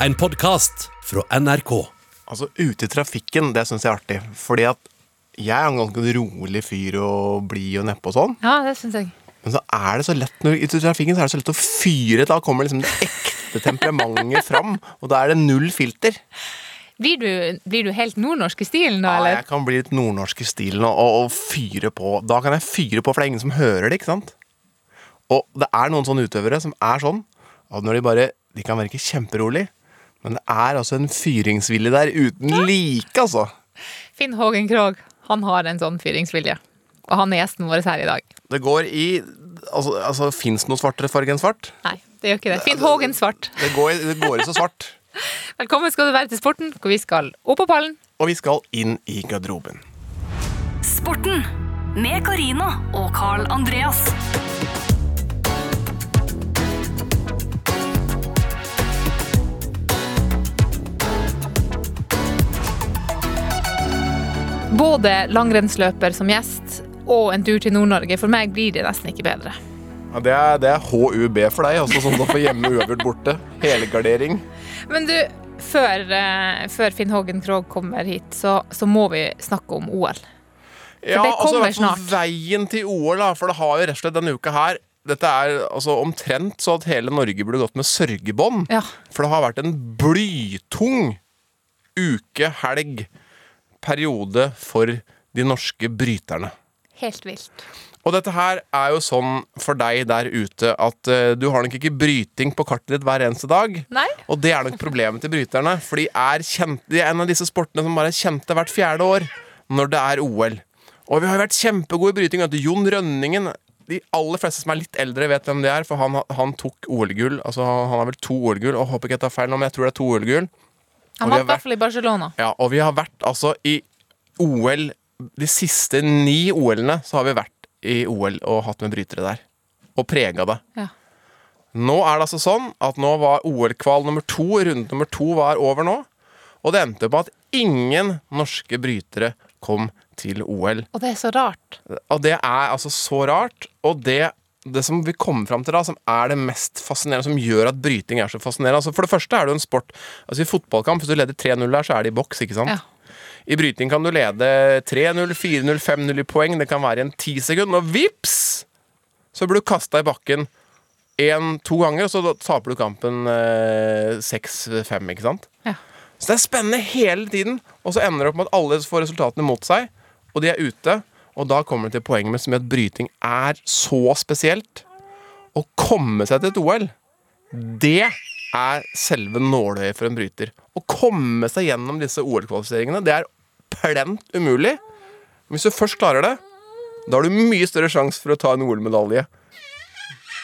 En podkast fra NRK. Altså, ute i trafikken, det syns jeg er artig. Fordi at jeg er en ganske rolig fyr og blid og nedpå og sånn. Ja, det synes jeg. Men så er det så lett når ute i trafikken så er det så lett å fyre. Da kommer liksom det ekte temperamentet fram, og da er det null filter. Blir du, blir du helt nordnorsk i stilen nå, Ja, jeg kan bli litt nordnorsk i stilen og, og, og fyre på. Da kan jeg fyre på, for det er ingen som hører det, ikke sant? Og det er noen sånne utøvere som er sånn, at når de bare De kan virke kjemperolig, men det er altså en fyringsvilje der uten like, altså. Finn Hågen Krogh, han har en sånn fyringsvilje. Og han er gjesten vår her i dag. Det går i Altså, altså fins det noe svartere farge enn svart? Nei, det gjør ikke det. Finn Hågen svart. Det går, i- det går i så svart. Velkommen skal du være til Sporten, hvor vi skal opp på pallen. Og vi skal inn i garderoben. Sporten med Karina og Carl Andreas. Både langrennsløper som gjest og en tur til Nord-Norge. For meg blir det nesten ikke bedre. Ja, det, er, det er HUB for deg, altså sånn å få hjemme uavgjort borte. Helgardering. Men du, før, eh, før Finn Hågen Krogh kommer hit, så, så må vi snakke om OL. Ja, det altså kommer altså, snart. veien til OL, da, for det har jo rett og slett denne uka her Dette er altså omtrent så at hele Norge burde gått med sørgebånd. Ja. For det har vært en blytung uke, helg, periode for de norske bryterne. Helt vilt. Og dette her er jo sånn for deg der ute at uh, du har nok ikke bryting på kartet ditt hver eneste dag. Nei. Og det er nok problemet til bryterne, for de er, kjent, de er en av disse sportene som bare er kjente hvert fjerde år når det er OL. Og vi har jo vært kjempegode i bryting. Du. Jon Rønningen De aller fleste som er litt eldre, vet hvem det er, for han, han tok OL-gull. Altså, han har vel to OL-gull, og håper ikke jeg tar feil nå, men jeg tror det er to OL-gull. Han vant har i hvert fall i Barcelona. Ja, og vi har vært altså i OL De siste ni OL-ene så har vi vært i OL og hatt med brytere der. Og prega det. Ja. Nå er det altså sånn at nå var OL-kval nummer to, runde nummer to var over nå. Og det endte på at ingen norske brytere kom til OL. Og det er så rart. Og det er altså så rart. Og det, det som vi kommer fram til da, som er det mest fascinerende, som gjør at bryting er så fascinerende altså For det første er det jo en sport Altså I fotballkamp, hvis du leder 3-0 der, så er det i boks, ikke sant? Ja. I bryting kan du lede 3-0, 4-0, 5-0 i poeng. Det kan være i en ti sekund. Og vips! Så blir du kasta i bakken en, to ganger, og så taper du kampen eh, 6-5, ikke sant? Ja. Så det er spennende hele tiden. Og så ender det opp med at alle får resultatene mot seg, og de er ute. Og da kommer det til poenget med som at bryting er så spesielt. Å komme seg til et OL, det er selve nåløyet for en bryter. Å komme seg gjennom disse OL-kvalifiseringene, det er plent umulig. Hvis du først klarer det, da har du mye større sjanse for å ta en OL-medalje.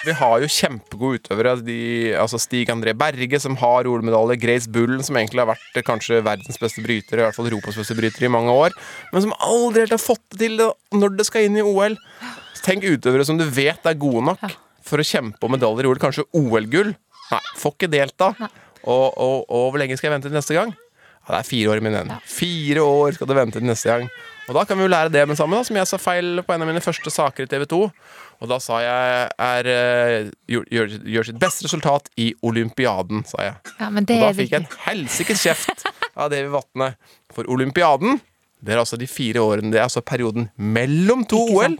Vi har jo kjempegode utøvere. De, altså Stig André Berge, som har OL-medalje. Grace Bullen, som egentlig har vært eh, kanskje verdens beste bryter, i hvert fall Europas beste bryter, i mange år. Men som aldri helt har fått det til når det skal inn i OL. Tenk utøvere som du vet er gode nok for å kjempe om medaljer i OL. Kanskje OL-gull. Nei, får ikke delta. Og, og, og hvor lenge skal jeg vente til neste gang? Ja, det er fire år, min venn. Fire år skal du vente til neste gang. Og da kan vi jo lære det med sammen, da, som jeg sa feil på en av mine første saker i TV 2. Og da sa jeg er, eh, gjør, gjør, sitt beste resultat i olympiaden, sa jeg. Ja, men det Og da fikk jeg en helsikes kjeft av Davy Vatne. For olympiaden, det er altså de fire årene, det er altså perioden mellom to OL.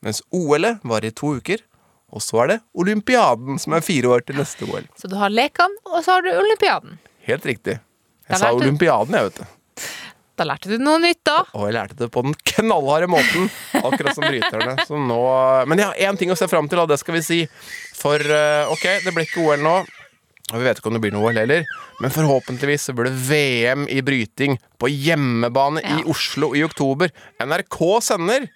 Mens OL-et varer i to uker. Og så er det olympiaden, som er fire år til neste OL. Så du har lekene, og så har du olympiaden. Helt riktig. Jeg sa olympiaden, jeg, vet du. Da lærte du noe nytt, da. Og jeg lærte det på den knallharde måten, akkurat som bryterne. Så nå, men jeg har én ting å se fram til, og det skal vi si. For eh, ok, det blir ikke OL nå. Og vi vet ikke om det blir noe OL heller. Men forhåpentligvis så blir det VM i bryting på hjemmebane i Oslo i oktober. NRK sender!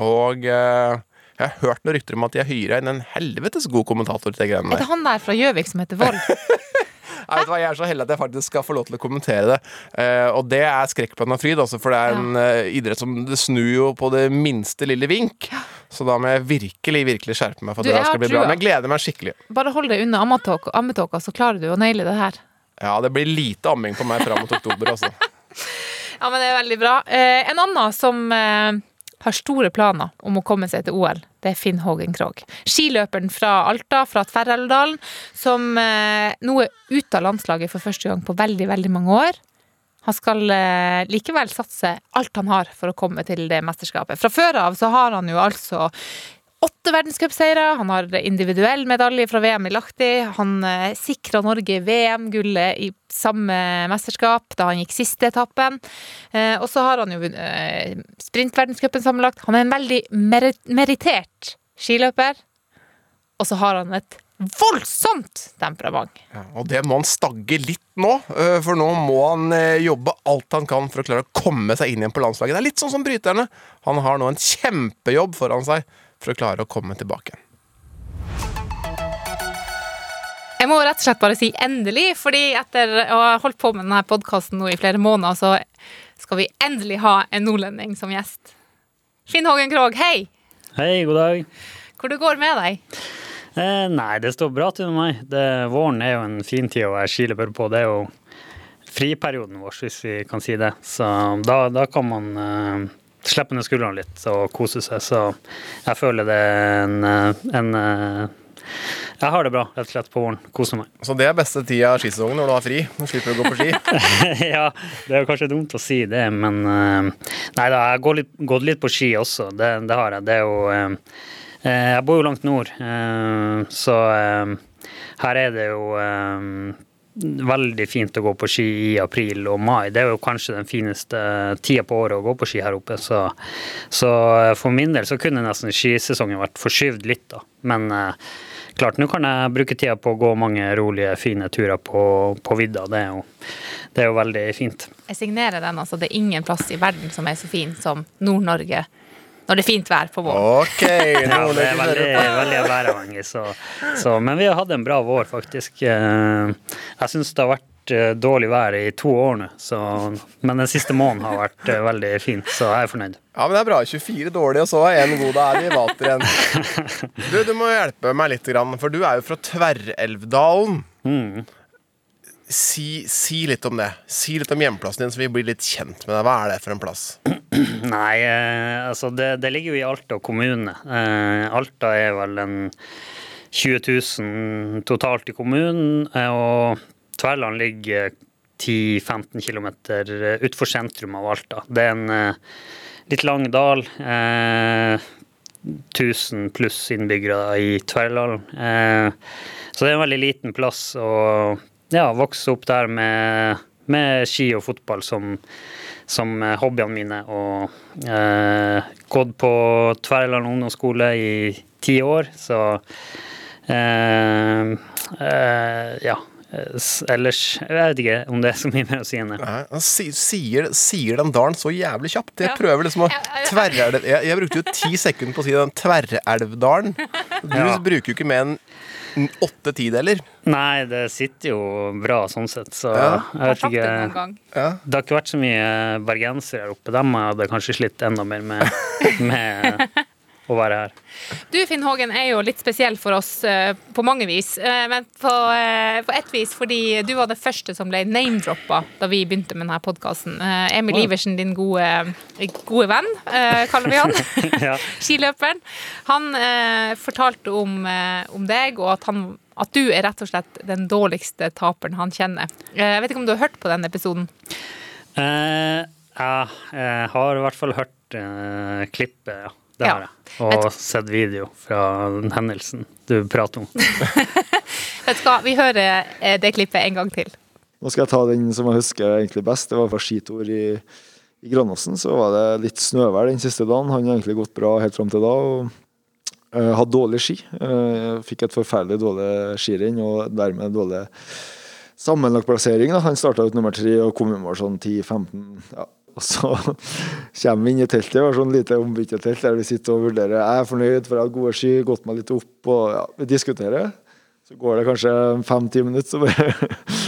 Og eh, jeg har hørt noen rykter om at de har hyra inn en helvetes god kommentator til de greiene Er det han der fra Gjøvik som heter Vold? Nei, vet hva, Jeg er så heldig at jeg faktisk skal få lov til å kommentere det. Uh, og det er skrekkblandet fryd, altså, for det er en uh, idrett som det snur jo på det minste lille vink. Så da må jeg virkelig virkelig skjerpe meg for at Du, det her skal bli bra. Men jeg gleder meg skikkelig. Bare hold deg unna ammetåka, så klarer du å naile det her. Ja, det blir lite amming på meg fram mot oktober, altså. Ja, men det er veldig bra. Eh, en annen som har store planer om å komme seg til OL. Det er Finn Hågen Krogh. Skiløperen fra Alta, fra Tverrelvdalen, som eh, nå er ute av landslaget for første gang på veldig, veldig mange år. Han skal eh, likevel satse alt han har for å komme til det mesterskapet. Fra før av så har han jo altså åtte verdenscupseire. Han har individuell medalje fra VM i Lahti. Han eh, sikra Norge VM-gullet i samme mesterskap da han gikk siste etappen. Eh, og så har han jo vunnet eh, sprintverdenscupen sammenlagt. Han er en veldig meri merittert skiløper. Og så har han et voldsomt temperament. Ja, og det må han stagge litt nå, for nå må han jobbe alt han kan for å klare å komme seg inn igjen på landslaget. Det er litt sånn som bryterne. Han har nå en kjempejobb foran seg for å klare å komme tilbake. Jeg må rett og slett bare si endelig, fordi etter å ha holdt på med denne podkasten i flere måneder, så skal vi endelig ha en nordlending som gjest. Finn Hågen Krogh, hei! Hei, god dag. Hvor det går med deg? Eh, nei, det står bra til med meg. Det, våren er jo en fin tid å være skiløper på. Det er jo friperioden vår, hvis vi kan si det. Så da, da kan man eh, slippe ned skuldrene litt og kose seg. Så jeg føler det er en, eh, en eh, Jeg har det bra, rett og slett, på våren. Koser meg. Så det er beste tida av skisesongen når du har fri. Nå slipper du å gå på ski. ja, det er jo kanskje dumt å si det, men eh, Nei da, jeg har gått litt, gått litt på ski også. Det, det har jeg. Det er jo Jeg bor jo langt nord, så her er det jo veldig fint å gå på ski i april og mai. Det er jo kanskje den fineste tida på året å gå på ski her oppe. Så, så for min del så kunne nesten skisesongen vært forskyvd litt, da. Men eh, klart, nå kan jeg bruke tida på å gå mange rolige, fine turer på, på vidda. Det er, jo, det er jo veldig fint. Jeg signerer den, altså. Det er ingen plass i verden som er så fin som Nord-Norge når det er fint vær på våren. Ok, Ja, det er veldig, veldig væravhengig, så, så Men vi har hatt en bra vår, faktisk. Eh, Jeg syns det har vært eh, dårlig vær i to år nå, så Men den siste måneden har vært eh, veldig fin, så jeg er fornøyd. Ja, men det er bra. 24 dårlige, og så er en god. Da er vi i vater igjen. Du, du må hjelpe meg litt, for du er jo fra Tverrelvdalen. Mm. Si, si litt om det. Si litt om hjemplassen din, så vi blir litt kjent med deg. Hva er det for en plass? Nei, eh, altså det, det ligger jo i Alta kommune. Eh, Alta er vel en 20 000 totalt i kommunen, eh, og Tverland ligger 10-15 km utenfor sentrum av Alta. Det er en litt lang dal. Eh, 1000 pluss innbyggere i Tverland. Så det er en veldig liten plass. og ja, vokste opp der med, med ski og fotball som, som hobbyene mine. Og eh, gått på Tverland ungdomsskole i ti år, så eh, eh, Ja. Ellers Jeg vet ikke om det er så mye mer å si enn det. Sier, sier den dalen så jævlig kjapt. Jeg Ja. prøver liksom å tverrelv... Jeg, jeg brukte jo ti sekunder på å si den Tverrelvdalen. Du Ja. bruker jo ikke mer enn åtte tideler. Nei, det sitter jo bra sånn sett, så Ja. jeg vet ikke gang. Ja. Det har ikke vært så mye bergensere her oppe. Dem hadde kanskje slitt enda mer med, med å være her. Du Finn Hågen er jo litt spesiell for oss eh, på mange vis. eh, men på, eh, på ett vis fordi du var det første som ble name-droppa da vi begynte med denne podkasten. Emil. Iversen, din gode, gode venn, kaller vi han. Ja. Skiløperen. Han fortalte om, om deg, og at, han, at du er rett og slett den dårligste taperen han kjenner. Jeg vet ikke om du har hørt på den episoden? Eh, jeg, eh, har i hvert fall hørt eh, klippet, ja. Det Ja. har jeg. Og sett video fra den hendelsen du prater om. Vet du hva, vi hører eh, det klippet en gang til. Nå skal jeg ta den som jeg husker egentlig best. Det var fra skitur i, i Granåsen. Så var det litt snøvær den siste dagen. Han har egentlig gått bra helt fram til da. og eh, Hadde dårlig ski. Eh, fikk et forferdelig dårlig skirenn og dermed dårlig sammenlagt plassering. Han starta ut nummer tre og kom i mål sånn 10-15. Ja. Og så kommer vi inn i teltet, det var sånn lite ombyttetelt der vi sitter og vurderer. Jeg er fornøyd, for jeg har gode ski, gått meg litt opp, og ja, vi diskuterer. Så går det kanskje fem-ti minutter, så bare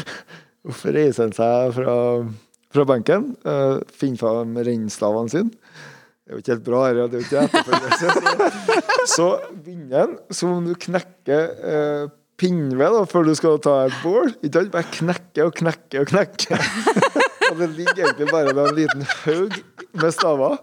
Hvorfor reiser han seg fra, fra benken? Uh, finner fram rennstavene sine. Det er jo ikke helt bra, her, det er jo ikke etterfølgelse. Så begynner han som om du knekker uh, pinnved da, før du skal ta et bål. Ikke sant? Bare knekke og knekke og knekke. og det ligger egentlig bare med en liten haug med staver.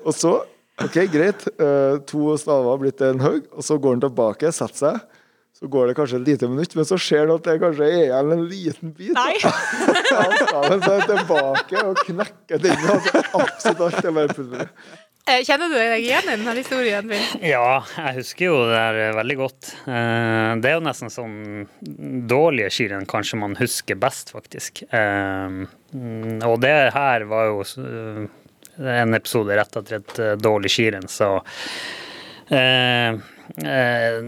Og så OK, greit. Eh, to staver har blitt en haug, og så går han tilbake, setter seg. Så går det kanskje et lite minutt, men så ser han at det kanskje er igjen en liten bit. Nei. staven, så er han tilbake og knekker den. Altså, absolutt alt er bare pulver. Eh, Kjenner du deg igjen i denne historien? Min? Ja, jeg husker jo det her veldig godt. Eh, Det er jo nesten sånn dårlige skirenn kanskje man husker best, faktisk. Eh, Og det her var jo eh, en episode rett etter et eh, dårlig skirenn, så eh, eh,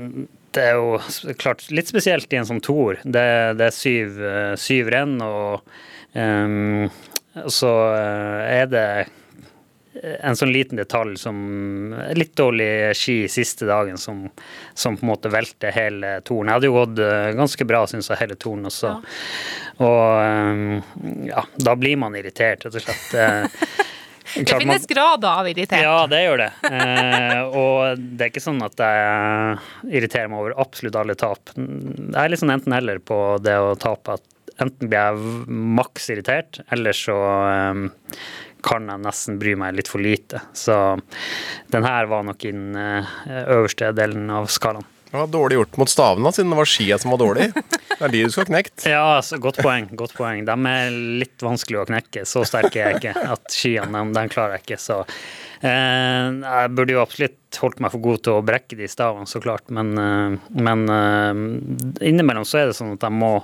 det er jo klart litt spesielt i en sånn toer. Det, er syv, eh, syv renn, og eh, så eh, er det en sånn liten detalj som Litt dårlig ski siste dagen som, som på en måte velter hele turen. Jeg hadde jo gått eh, ganske bra, syns jeg, hele turen også. Og eh, ja, da blir man irritert, rett og slett. Eh, Det finnes grader av irritert. ja, det gjør det. Eh, og det er ikke sånn at jeg irriterer meg over absolutt alle tap. Jeg er litt sånn enten-eller på det å tape. At enten blir jeg maks irritert, eller så eh, kan jeg nesten bry meg litt for lite. Så den her var nok i den eh, øverste delen av skalaen. Det var dårlig gjort mot stavene, siden det var skia som var dårlig. Det er de du skal knekt. Ja, altså, godt poeng. godt poeng. De er litt vanskelig å knekke. Så sterke er jeg ikke at skiene de, de klarer jeg ikke. Så eh, jeg burde jo absolutt holdt meg for god til å brekke de stavene, så klart. Men, eh, men eh, innimellom så er det sånn at jeg må,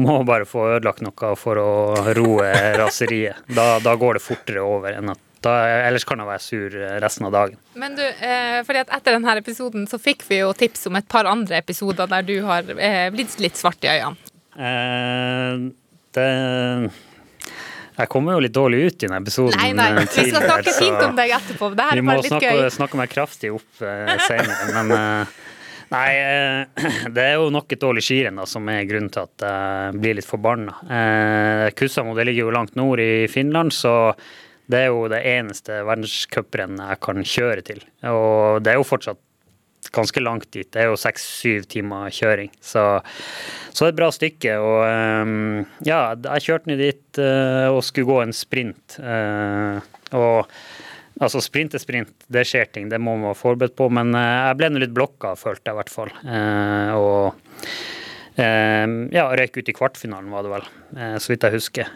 må bare få ødelagt noe for å roe raseriet. Da, da går det fortere over enn at da, Ellers kan jeg være sur resten av dagen. Men du, eh, fordi at etter denne episoden så fikk vi jo tips om et par andre episoder der du har eh, blitt litt svart i øynene. Eh, det Jeg kommer jo litt dårlig ut i denne episoden. Nei, nei, vi skal snakke fint om deg etterpå. Det her Vi er bare litt snakke, må snakke meg kraftig opp eh, senere, men eh, Nei, eh, det er jo nok et dårlig skirenn som er grunnen til at jeg blir litt forbanna. Uh, Kussamo det ligger jo langt nord i Finland, så det er jo det eneste verdenscuprennet jeg kan kjøre til. Og det er jo fortsatt ganske langt dit. Det er jo seks-syv timer kjøring. Så, så det er et bra stykke. Og ehm, ja, jeg kjørte ned dit eh, og skulle gå en sprint. Eh, og altså sprint er sprint, det skjer ting, det må man være forberedt på. Men eh, jeg ble litt blokka, følte jeg i hvert fall. Eh, og ehm, ja, røyk ut i kvartfinalen, var det vel, eh, så vidt jeg husker.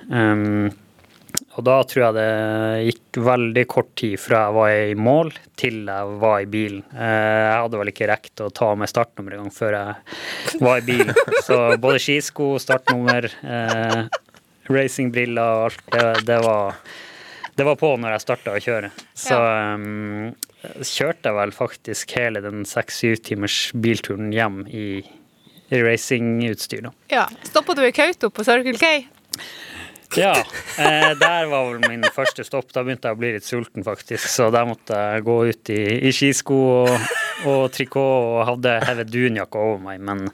Og da tror jeg det gikk veldig kort tid fra jeg var i mål til jeg var i bilen. Eh, Jeg hadde vel ikke rekt å ta med startnummer engang før jeg var i bilen. Så både skisko, startnummer, eh, racingbriller og alt, det, det, var, det var på når jeg starta å kjøre. Så um, kjørte jeg vel faktisk hele den seks-syv timers bilturen hjem i, i racingutstyr, da. Ja. Stoppa du i Kautokeino på Circle K? Ja, eh, der var vel min første stopp. Da begynte jeg å bli litt sulten, faktisk. Så der måtte jeg gå ut i, i skisko og, og trikot og hadde hevet dunjakke over meg. Men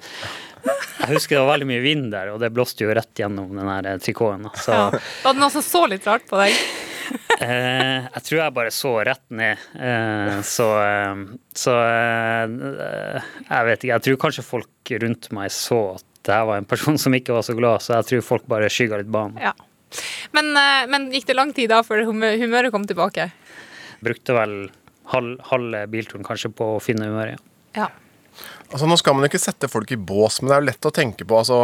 jeg husker det var veldig mye vind der, og det blåste jo rett gjennom den her trikoten. Så Ja. Var det noen som så litt rart på deg? eh, jeg tror jeg bare så rett ned. Eh, så eh, så eh, jeg vet ikke. Jeg tror kanskje folk rundt meg så at her var en person som ikke var så glad, så jeg tror folk bare skygga litt banen. Ja. Men, eh, men gikk det lang tid da før humøret kom tilbake? Brukte vel halv, halve bilturen kanskje på å finne humøret. Ja. Ja. Altså, nå skal man jo ikke sette folk i bås, men det er jo lett å tenke på. Altså,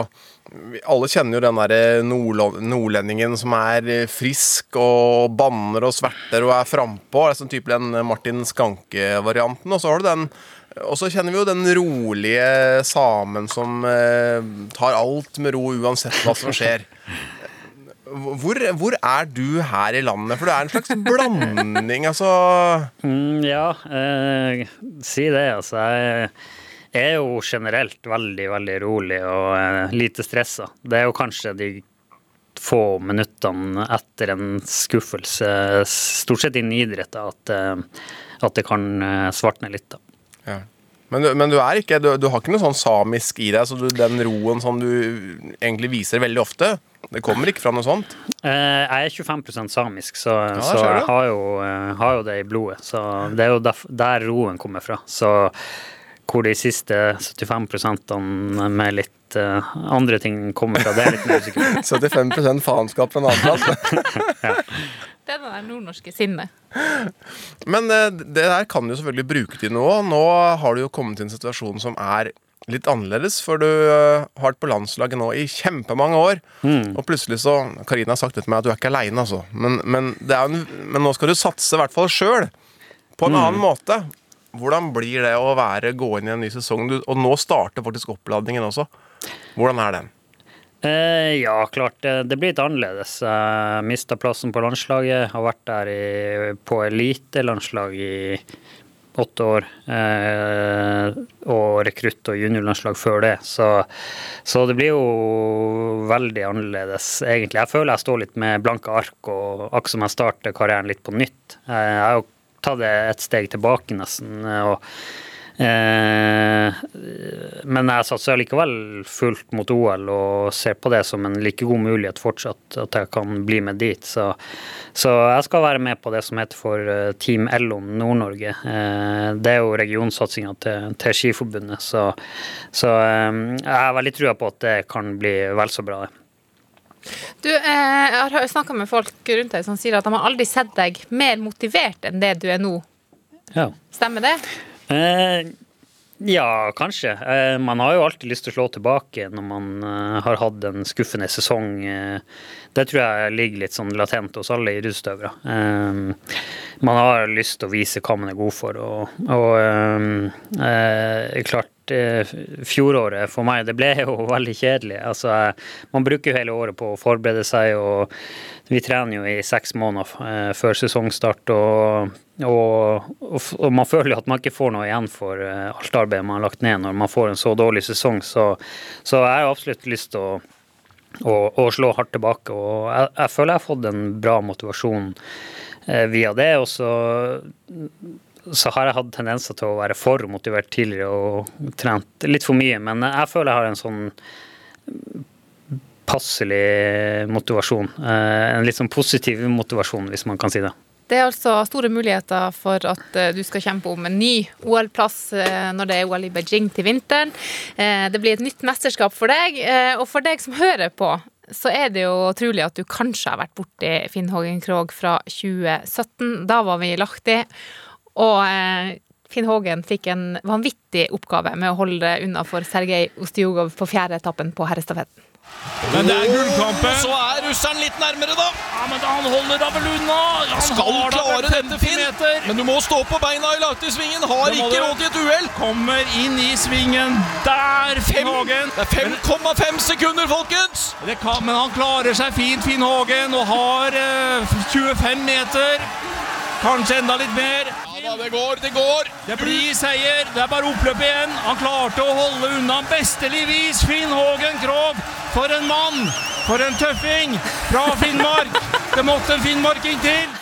alle kjenner jo den der nordlo- nordlendingen som er eh, frisk og banner og sverter og er frampå. Det sånn type den Martin Skanke-varianten. Og så har du den og så kjenner vi jo den rolige samen som eh, tar alt med ro uansett hva som skjer. Hvor, hvor er du her i landet? For du er en slags blanding, altså. Mm, ja, eh, si det. Altså, jeg er jo generelt veldig, veldig rolig og eh, lite stressa. Det er jo kanskje de få minuttene etter en skuffelse, stort sett innen idrett, at, eh, at det kan eh, svartne litt. da. Ja. Men, du, men du er ikke du, du har ikke noe sånn samisk i deg, så du, den roen som du egentlig viser veldig ofte, det kommer ikke fra noe sånt? Eh, jeg er 25% samisk, så, ja, så jeg har jo, har jo det i blodet. Så det er jo der, der roen kommer fra. Så hvor de siste 75 med litt eh, andre ting kommer fra. Det er litt mer usikkert. 75 faenskap fra en annen plass. Det er det nordnorske sinnet. Men eh, det der kan du selvfølgelig bruke til noe. Nå har du jo kommet til en situasjon som er litt annerledes, for du eh, har vært på landslaget nå i kjempemange år. Og plutselig så Karina har sagt det til meg at du er ikke aleine, altså. Men, men, det er en, men nå skal du satse i hvert fall sjøl. På en annen måte. Hvordan blir det å være, gå inn i en ny sesong? Og nå starter faktisk oppladningen også. Hvordan er den? Eh, ja, klart det, det blir litt annerledes. Jeg mista plassen på landslaget. Har vært der i, på elitelandslag i åtte år. Eh, og rekrutt- og juniorlandslag før det. Så, så det blir jo veldig annerledes, egentlig. Jeg føler jeg står litt med blanke ark, og akkurat som jeg starter karrieren litt på nytt. Eh, jeg er jo tatt det et steg tilbake, nesten. og Eh, men jeg satser likevel fullt mot OL og ser på det som en like god mulighet fortsatt, at jeg kan bli med dit. Så, så jeg skal være med på det som heter for eh, Team Ellom Nord-Norge. Eh, det er jo regionsatsinga til, til Skiforbundet, så, så eh, jeg har veldig trua på at det kan bli vel så bra. Du, eh, jeg har snakka med folk rundt deg som sier at de har aldri sett deg mer motivert enn det du er nå. Ja. Stemmer det? Eh, ja, kanskje. Eh, man har jo alltid lyst til å slå tilbake når man eh, har hatt en skuffende sesong. Eh, det tror jeg ligger litt sånn latent hos alle idrettsutøvere. Eh, man har lyst til å vise hva man er god for, og, og klart Fjoråret for meg, det ble jo veldig kjedelig. Altså, eh, man bruker jo hele året på å forberede seg, og vi trener jo i seks måneder eh, før sesongstart. Og, og, og, man føler jo at man ikke får noe igjen for eh, alt arbeidet man har lagt ned når man får en så dårlig sesong. Så, så jeg har absolutt lyst til å, å, å slå hardt tilbake. Og jeg, jeg føler jeg har fått en bra motivasjon eh, via det. Og så så har jeg hatt tendenser til å være for motivert tidligere og trent litt for mye. Men jeg føler jeg har en sånn passelig motivasjon. Eh, En litt sånn positiv motivasjon, hvis man kan si det. Det er altså store muligheter for at eh, du skal kjempe om en ny OL-plass eh, når det er OL i Beijing til vinteren. Det blir et nytt mesterskap for deg. Og for deg som hører på, så er det jo trolig at du kanskje har vært borti Finn Hågen Krogh fra 2017. Da var vi i Lahti. Og eh, Finn Hågen fikk en vanvittig oppgave med å holde unna for Sergej Ostjugov på fjerde etappen på herrestafetten. Men det er gullkampen. Så er russeren litt nærmere, da. Ja, men han holder da vel unna. Han Skal har klare dette, 50 Finn. meter. Men du må stå på beina i Lahti-svingen. Har ikke råd til et uhell. Kommer inn i svingen. Der, Finn Hågen. Det er 5,5 sekunder, folkens! Det kan, men han klarer seg fint, Finn Hågen, og har eh, 25 meter. Kanskje enda litt mer. Ja da, det går, det går. Det blir seier. Det er bare oppløp igjen. Han klarte å holde unna besteligvis. Finn Hågen Krogh. For en mann! For en tøffing fra Finnmark. Det måtte en finnmarking til.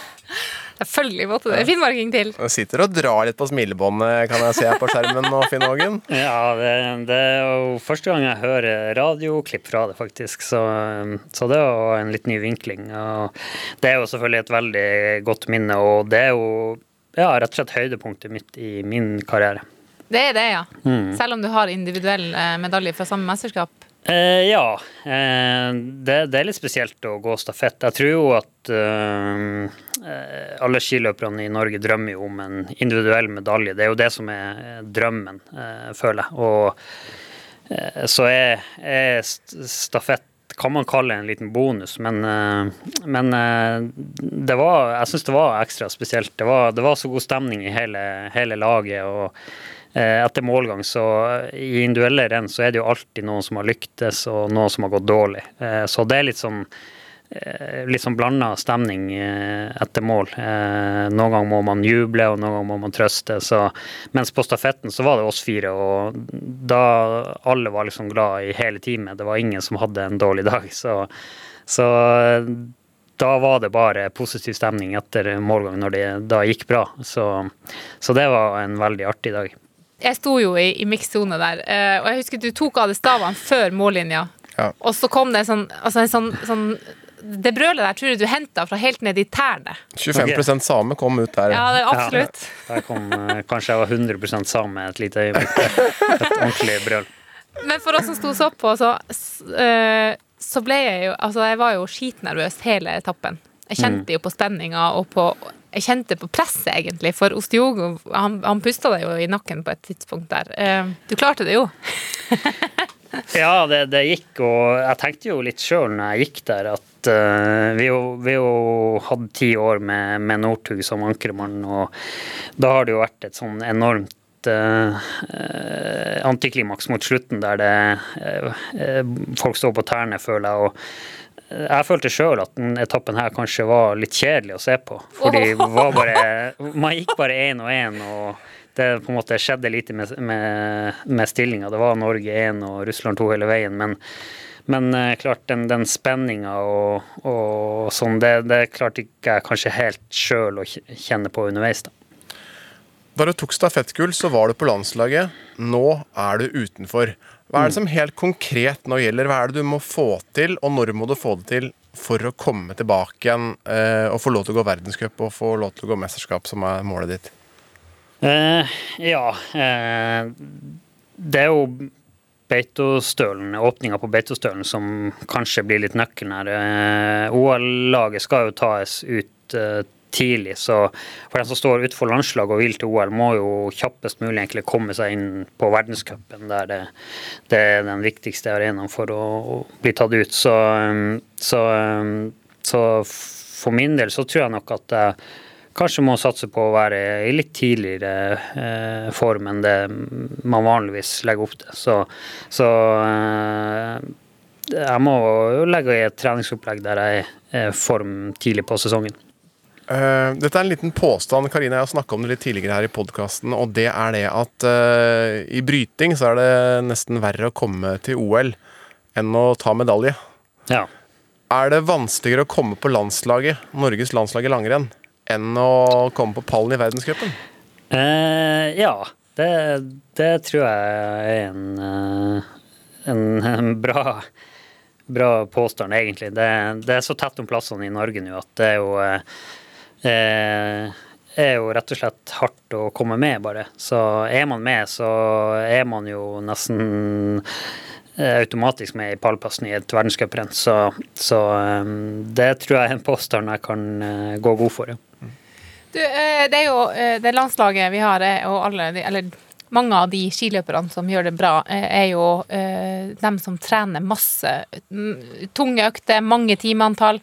Selvfølgelig måtte det finnmarking til. Du sitter og drar litt på smilebåndet, kan jeg se på skjermen nå, Finn Hågen. Ja, det, det er jo første gang jeg hører radioklipp fra det, faktisk. Så, så det jo en litt ny vinkling. Og det er jo selvfølgelig et veldig godt minne, og det er jo ja, rett og slett høydepunktet mitt i min karriere. Det er det, ja. Selv om du har individuell eh, medalje fra samme mesterskap. Eh, ja. Eh, det, det er litt spesielt å gå stafett. Jeg tror jo at eh, eh, alle skiløperne i Norge drømmer jo om en individuell medalje. Det er jo det som er eh, drømmen, eh, føler jeg. Og så er, er stafett kan man kalle en liten bonus, men, eh, men eh, det var, jeg syns det var ekstra spesielt. Det var, det var så god stemning i hele, hele laget. og eh, etter målgang, så i individuelle renn så er det jo alltid noen som har lyktes og noen som har gått dårlig. Så det er litt sånn litt sånn blanda stemning eh, etter mål. Eh, Noen ganger må man juble, og noen ganger må man trøste. Så, mens på stafetten så var det oss fire, og da alle var liksom glad i hele teamet. Det var ingen som hadde en dårlig dag. Så, så eh, da var det bare positiv stemning etter målgang når det da gikk bra. Så, så det var en veldig artig dag. Jeg sto jo i, i mikssone der, eh, og jeg husker du tok av deg stavene før mållinja. Ja. Og så kom det en sånn, altså en sånn, sånn Det brølet der tror jeg du henta fra helt ned i tærne. 25% same kom ut der. Ja, det er absolutt. Der kom eh, kanskje jeg var 100% same et lite øyeblikk. Et ordentlig brøl. Men for oss som sto så på, så, eh, så ble jeg jo Altså, jeg var jo skitnervøs hele etappen. Jeg kjente jo på spenninga og på Jeg kjente på presset, egentlig, for Ostiogo han, han pusta deg jo i nakken på et tidspunkt der. Eh, Du klarte det jo. Ja, det, det gikk, og jeg tenkte jo litt sjøl når jeg gikk der, at uh, vi jo, vi jo hadde ti år med, med Northug som ankermann, og da har det jo vært et sånn enormt eh, eh, antiklimaks mot slutten, der det folk står på tærne, føler jeg. og jeg følte sjøl at den etappen her kanskje var litt kjedelig å se på. Fordi var bare, man gikk bare én og én, og det på en måte skjedde lite med, med, med stillinga. Det var Norge 1 og Russland 2 hele veien. Men, men eh, klart den, den spenninga og, og sånn, det, det klarte ikke jeg kanskje helt sjøl å kjenne på underveis. da. Da du tok stafettgull, så var du på landslaget. Nå er du utenfor. Hva er det som helt konkret nå gjelder? Hva er det du må få til, og når må du få det til for å komme tilbake igjen eh, og få lov til å gå verdenscup og få lov til å gå mesterskap, som er målet ditt? Eh, ja. Eh, det er jo Beitostølen, åpninga på Beitostølen som kanskje blir litt nøkkelen her. Eh, OL-laget skal jo tas ut eh, tidlig, så for den som står utenfor landslaget og vil til OL, må jo kjappest mulig egentlig komme seg inn på verdenscupen, der det, det er den viktigste arenaen for å, å bli tatt ut. Så, eh, så, eh, så for min del så tror jeg nok at jeg kanskje må satse på å være i litt tidligere eh, form enn det man vanligvis legger opp til. Så, så eh, jeg må jo legge i et treningsopplegg der jeg er i form tidlig på sesongen. Uh, dette er en liten påstand. Karina, jeg har snakka om det litt tidligere her i podkasten. Og det er det at uh, i bryting så er det nesten verre å komme til OL enn å ta medalje. Ja. Er det vanskeligere å komme på landslaget, Norges landslag i langrenn, enn å komme på pallen i verdenscupen? Eh, ja, det, det tror jeg er en, eh, en, en bra, bra påstand, egentlig. Det, det er så tett om plassene i Norge nå at det er jo eh, er jo rett og slett hardt å komme med, bare. Så er man med, så er man jo nesten eh, automatisk med i pallplassen i et verdenscuprenn. Så, så eh, det tror jeg er en påstand jeg kan eh, gå god for. Ja. Du, eh, det er jo eh, det landslaget vi har, og alle eller mange av de skiløperne som gjør det bra, eh, er jo dem som trener masse. Tunge økter, mange timeantall.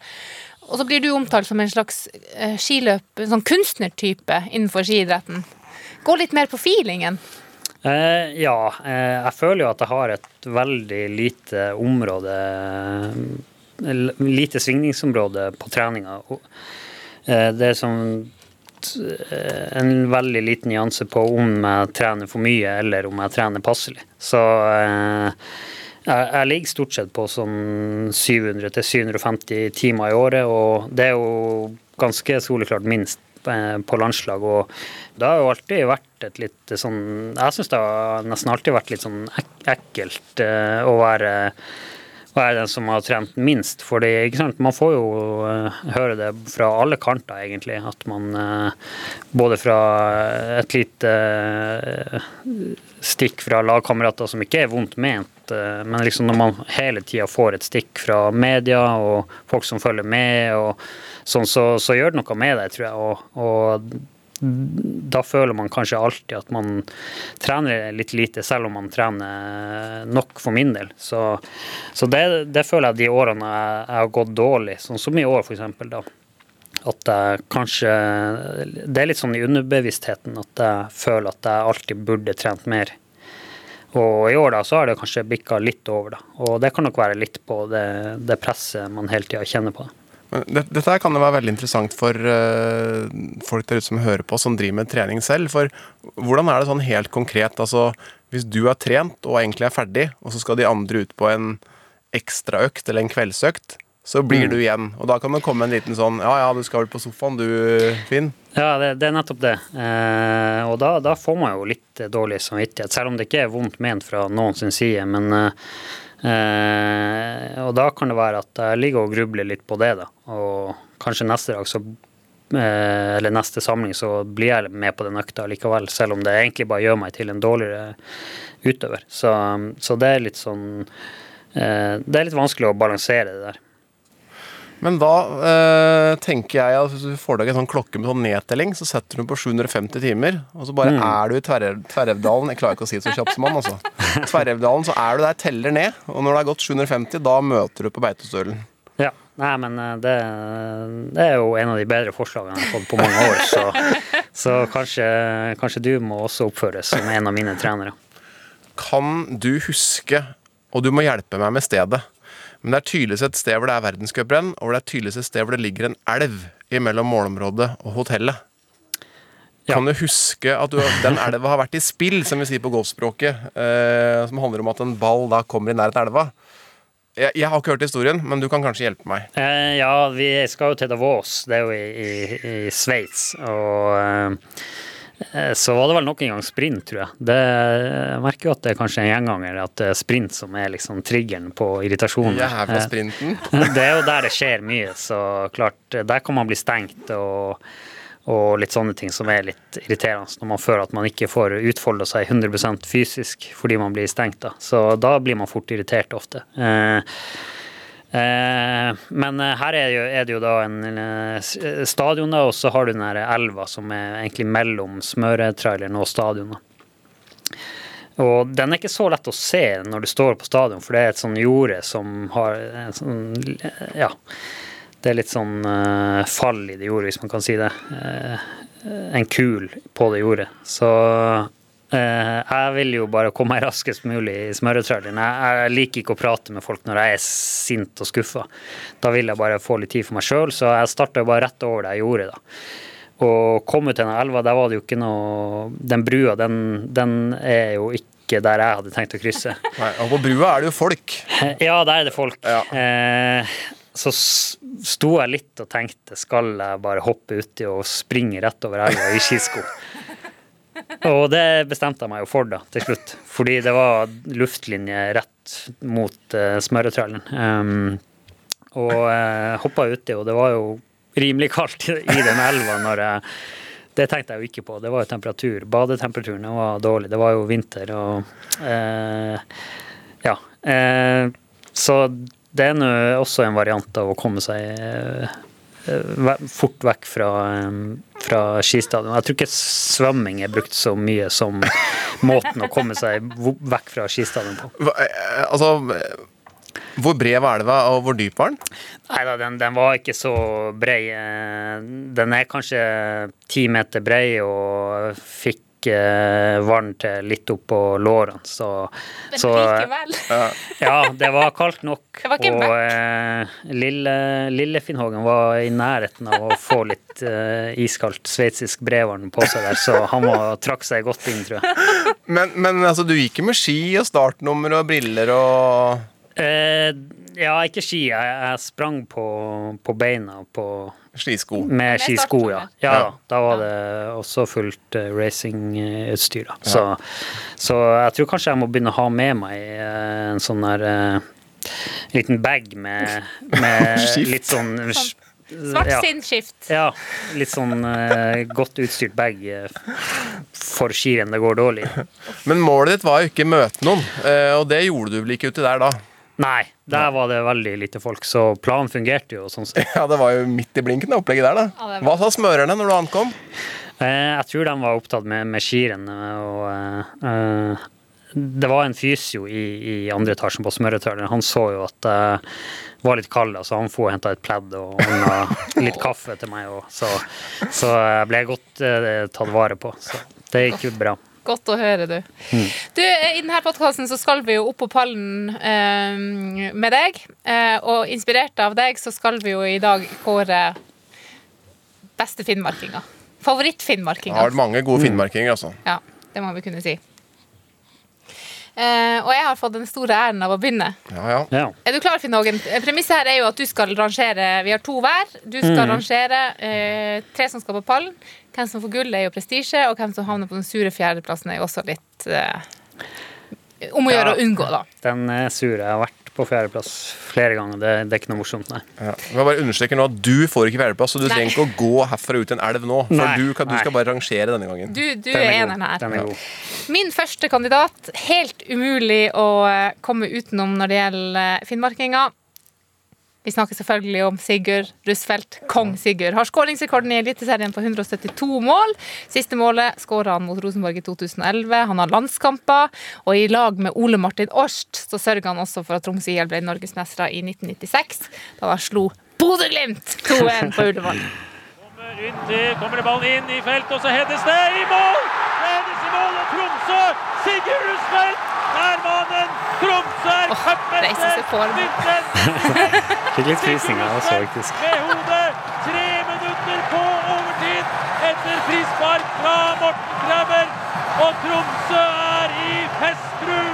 Og så blir du omtalt som en slags skiløp, en sånn kunstnertype innenfor skiidretten. Gå litt mer på feelingen. Eh, ja, jeg føler jo at jeg har et veldig lite område Lite svingningsområde på treninga. Det er eh, en veldig liten nyanse på om jeg trener for mye eller om jeg trener passelig. Så eh, jeg, ligger stort sett på sånn 700-750 timer i året, og det er jo ganske soleklart minst eh, på landslag. Og det har jo alltid vært et litt sånn Jeg syns det har nesten alltid vært litt sånn ek ekkelt å være være den som har trent minst. Fordi ikke sant, man får jo eh, høre det fra alle kanter, egentlig. At man eh, både fra et lite eh, stikk fra lagkamerater som ikke er vondt ment, men liksom når man hele tida får et stikk fra media og folk som følger med, og sånn, så, så gjør det noe med deg, tror jeg. Og, og da føler man kanskje alltid at man trener litt lite, selv om man trener nok for min del. Så, så det, det føler jeg de årene jeg, har gått dårlig, sånn som i år f.eks. da. At jeg kanskje Det er litt sånn i underbevisstheten at jeg føler at jeg alltid burde trent mer. Og i år da så har det kanskje bikka litt over, da. Og det kan nok være litt på det, det presset man hele tida kjenner på. Da. Dette her kan jo være veldig interessant for eh, folk der ute som hører på, som driver med trening selv. For hvordan er det sånn helt konkret? Altså, hvis du har trent og egentlig er ferdig, og så skal de andre ut på en ekstraøkt eller en kveldsøkt, så blir du igjen. Og da kan det komme en liten sånn Ja ja, du skal vel på sofaen du, Finn? Ja, det, det er nettopp det. Eh, og da, da får man jo litt dårlig samvittighet, selv om det ikke er vondt ment fra noen sin side. Men eh, eh, Og da kan det være at jeg ligger og grubler litt på det, da. Og kanskje neste dag så eh, eller neste samling, så blir jeg med på den økta likevel, selv om det egentlig bare gjør meg til en dårligere utøver. Så, så det er litt sånn eh, Det er litt vanskelig å balansere det der. Men da eh, tenker jeg at hvis du får deg en sånn klokke med sånn nedtelling, så setter du på 750 timer, og så bare er du i Tverrev- Tverrevdalen Jeg klarer ikke å si det så kjapt som han, altså. Tverrevdalen, så er du der, teller ned, og når det er gått 750, da møter du på Beitostølen. Ja. Nei, men eh, det, det er jo en av de bedre forslagene jeg har fått på mange år, så, så kanskje, kanskje du må også oppføres som en av mine trenere. Kan du huske, og du må hjelpe meg med stedet, men det er tydeligvis et sted hvor det er verdenscuprenn, og det er tydeligvis et sted hvor det ligger en elv mellom målområdet og hotellet. Ja. Kan du huske at du, den elva har vært i spill, som vi sier på golfspråket, eh, som handler om at en ball da kommer i nærheten av elva? Jeg, jeg har ikke hørt historien, men du kan kanskje hjelpe meg. Eh, ja, vi skal jo til Davos, det er jo i, i, i Sveits. Og eh, så var det vel nok en gang sprint, tror jeg. Det, jeg merker jo at det er kanskje en gjenganger at det er sprint som er liksom triggeren på irritasjonen. Jævla Eh, sprinten. det er jo der det skjer mye, så klart, der kan man bli stengt og, og litt sånne ting som er litt irriterende når man føler at man ikke får utfolde seg 100% fysisk fordi man blir stengt. da. Så da blir man fort irritert ofte. Eh, Eh, men eh, her er, jo, er det jo da en eh, stadion, da, og så har du den her elva som er egentlig mellom smøretraileren og stadionet. Og den er ikke så lett å se når du står på stadion, for det er et sånn jorde som har sånn Ja. Det er litt sånn uh, fall i det jordet, hvis man kan si det. Uh, en kul på det jordet. Så eh, jeg vil jo bare komme meg raskest mulig i smøretraileren. Jeg, jeg liker ikke å prate med folk når jeg er sint og skuffa. Da vil jeg bare få litt tid for meg sjøl, så jeg starta bare rett over det jordet, da. Og kom ut til den elva, der var det jo ikke noe Den brua, den, den er jo ikke der jeg hadde tenkt å krysse. Nei, og på brua er det jo folk. Ja, der er det folk. Ja. Eh, så sto jeg litt og tenkte skal jeg bare hoppe uti og springe rett over elva i skisko. Og det bestemte jeg meg jo for da, til slutt. Fordi det var luftlinje rett mot uh, smøretraileren. Um, og uh, hoppa uti, og det var jo rimelig kaldt i, den elva når jeg det tenkte jeg jo ikke på. Det var jo temperatur. Badetemperaturen var dårlig. Det var jo vinter og eh, Ja. Eh, så det er nå også en variant av å komme seg eh, fort vekk fra, eh, fra skistadion. Jeg tror ikke svømming er brukt så mye som måten å komme seg vekk fra skistadion på. Hva, eh, altså eh, Hvor bred var elva, og hvor dyp var den? Nei da, den, den var ikke så brei. Eh, Den er kanskje ti meter bred og fikk eh, vann til litt opp på lårene, så, Men så likevel. Ja, det var kaldt nok. Det var ikke og eh, lille, lille Finnhågen var i nærheten av å få litt eh, iskaldt sveitsisk brevann på seg der, så han var, trakk seg godt inn, tror jeg. Men, men altså, du gikk jo med ski og startnummer og briller og Eh, ja, ikke ski. Jeg, jeg sprang på, på beina på skisko. Med skisko, ja. ja. Ja. da. Var det også fullt uh, racingutstyr. da. Så, så jeg tror kanskje jeg må begynne å ha med meg eh, en sånn der uh, liten bag med, med litt sånn Svart ja. sinnskift. Ja, litt sånn uh, godt utstyrt bag eh, for skirenn det går dårlig. Men målet ditt var jo ikke møte noen, eh, og det gjorde du vel ikke uti der da? Nei, der var det veldig lite folk, så planen fungerte jo sånn sett. Ja, det var jo midt i blinken, det opplegget der, da. Hva sa smørerne når du ankom? Eh, Jeg tror de var opptatt med, med skirenn. Og eh, eh, det var en fysio i, i andre etasjen på smøretraileren. Han så jo at det var litt kald, så han for og henta et pledd og ordna litt kaffe til meg. Og så, så jeg ble godt eh, tatt vare på. Så det gikk jo bra. Godt å høre, du. Du, eh, I denne podkasten så skal vi jo opp på pallen eh, med deg. Eh, og inspirert av deg så skal vi jo i dag kåre beste finnmarkinga. Favoritt-finnmarkinga. har mange gode finnmarkinger, altså. Ja, det må vi kunne si. Eh, og jeg har fått den store æren av å begynne. Ja, ja. Ja. Er du klar, Finn Hågen? Premisset her er jo at du skal rangere Vi har to hver. Du skal rangere eh, tre som skal på pallen. Hvem som får gull, er jo prestisje, og hvem som havner på den sure fjerdeplassen, er jo også litt eh, om å gjøre å unngå, da. Den sure sur. Jeg har vært på fjerdeplass flere ganger. Det, det er ikke noe morsomt, nei. Ja. Jeg bare understreker nå at Du får ikke fjerdeplass, så du Nei. trenger ikke å gå herfra ut i en elv nå. For Nei, du, kan, du skal bare rangere denne gangen. Du, du er, er eneren her. Er. Min første kandidat, helt umulig å komme utenom når det gjelder finnmarkinger. Vi snakker selvfølgelig om Sigurd Rusfeldt. Kong Sigurd har skåringsrekorden i Eliteserien på 172 mål. Siste målet skåra han mot Rosenborg i 2011. Han har landskamper, og i lag med Ole Martin Årst så sørga han også for at Tromsø IL ble norgesmestere i 1996, da han slo Bodø-Glimt 2-1 på Ullevål. Kommer til, kommer det ballen inn i felt, og så heades det i mål! Mål, og Tromsø! Sigurd Rusfeldt er mannen! Tromsø er cupmester! Fikk litt frysninger også, faktisk. Med hodet! Tre minutter på overtid etter frispark fra Morten Krabber. Og Tromsø er i festrus!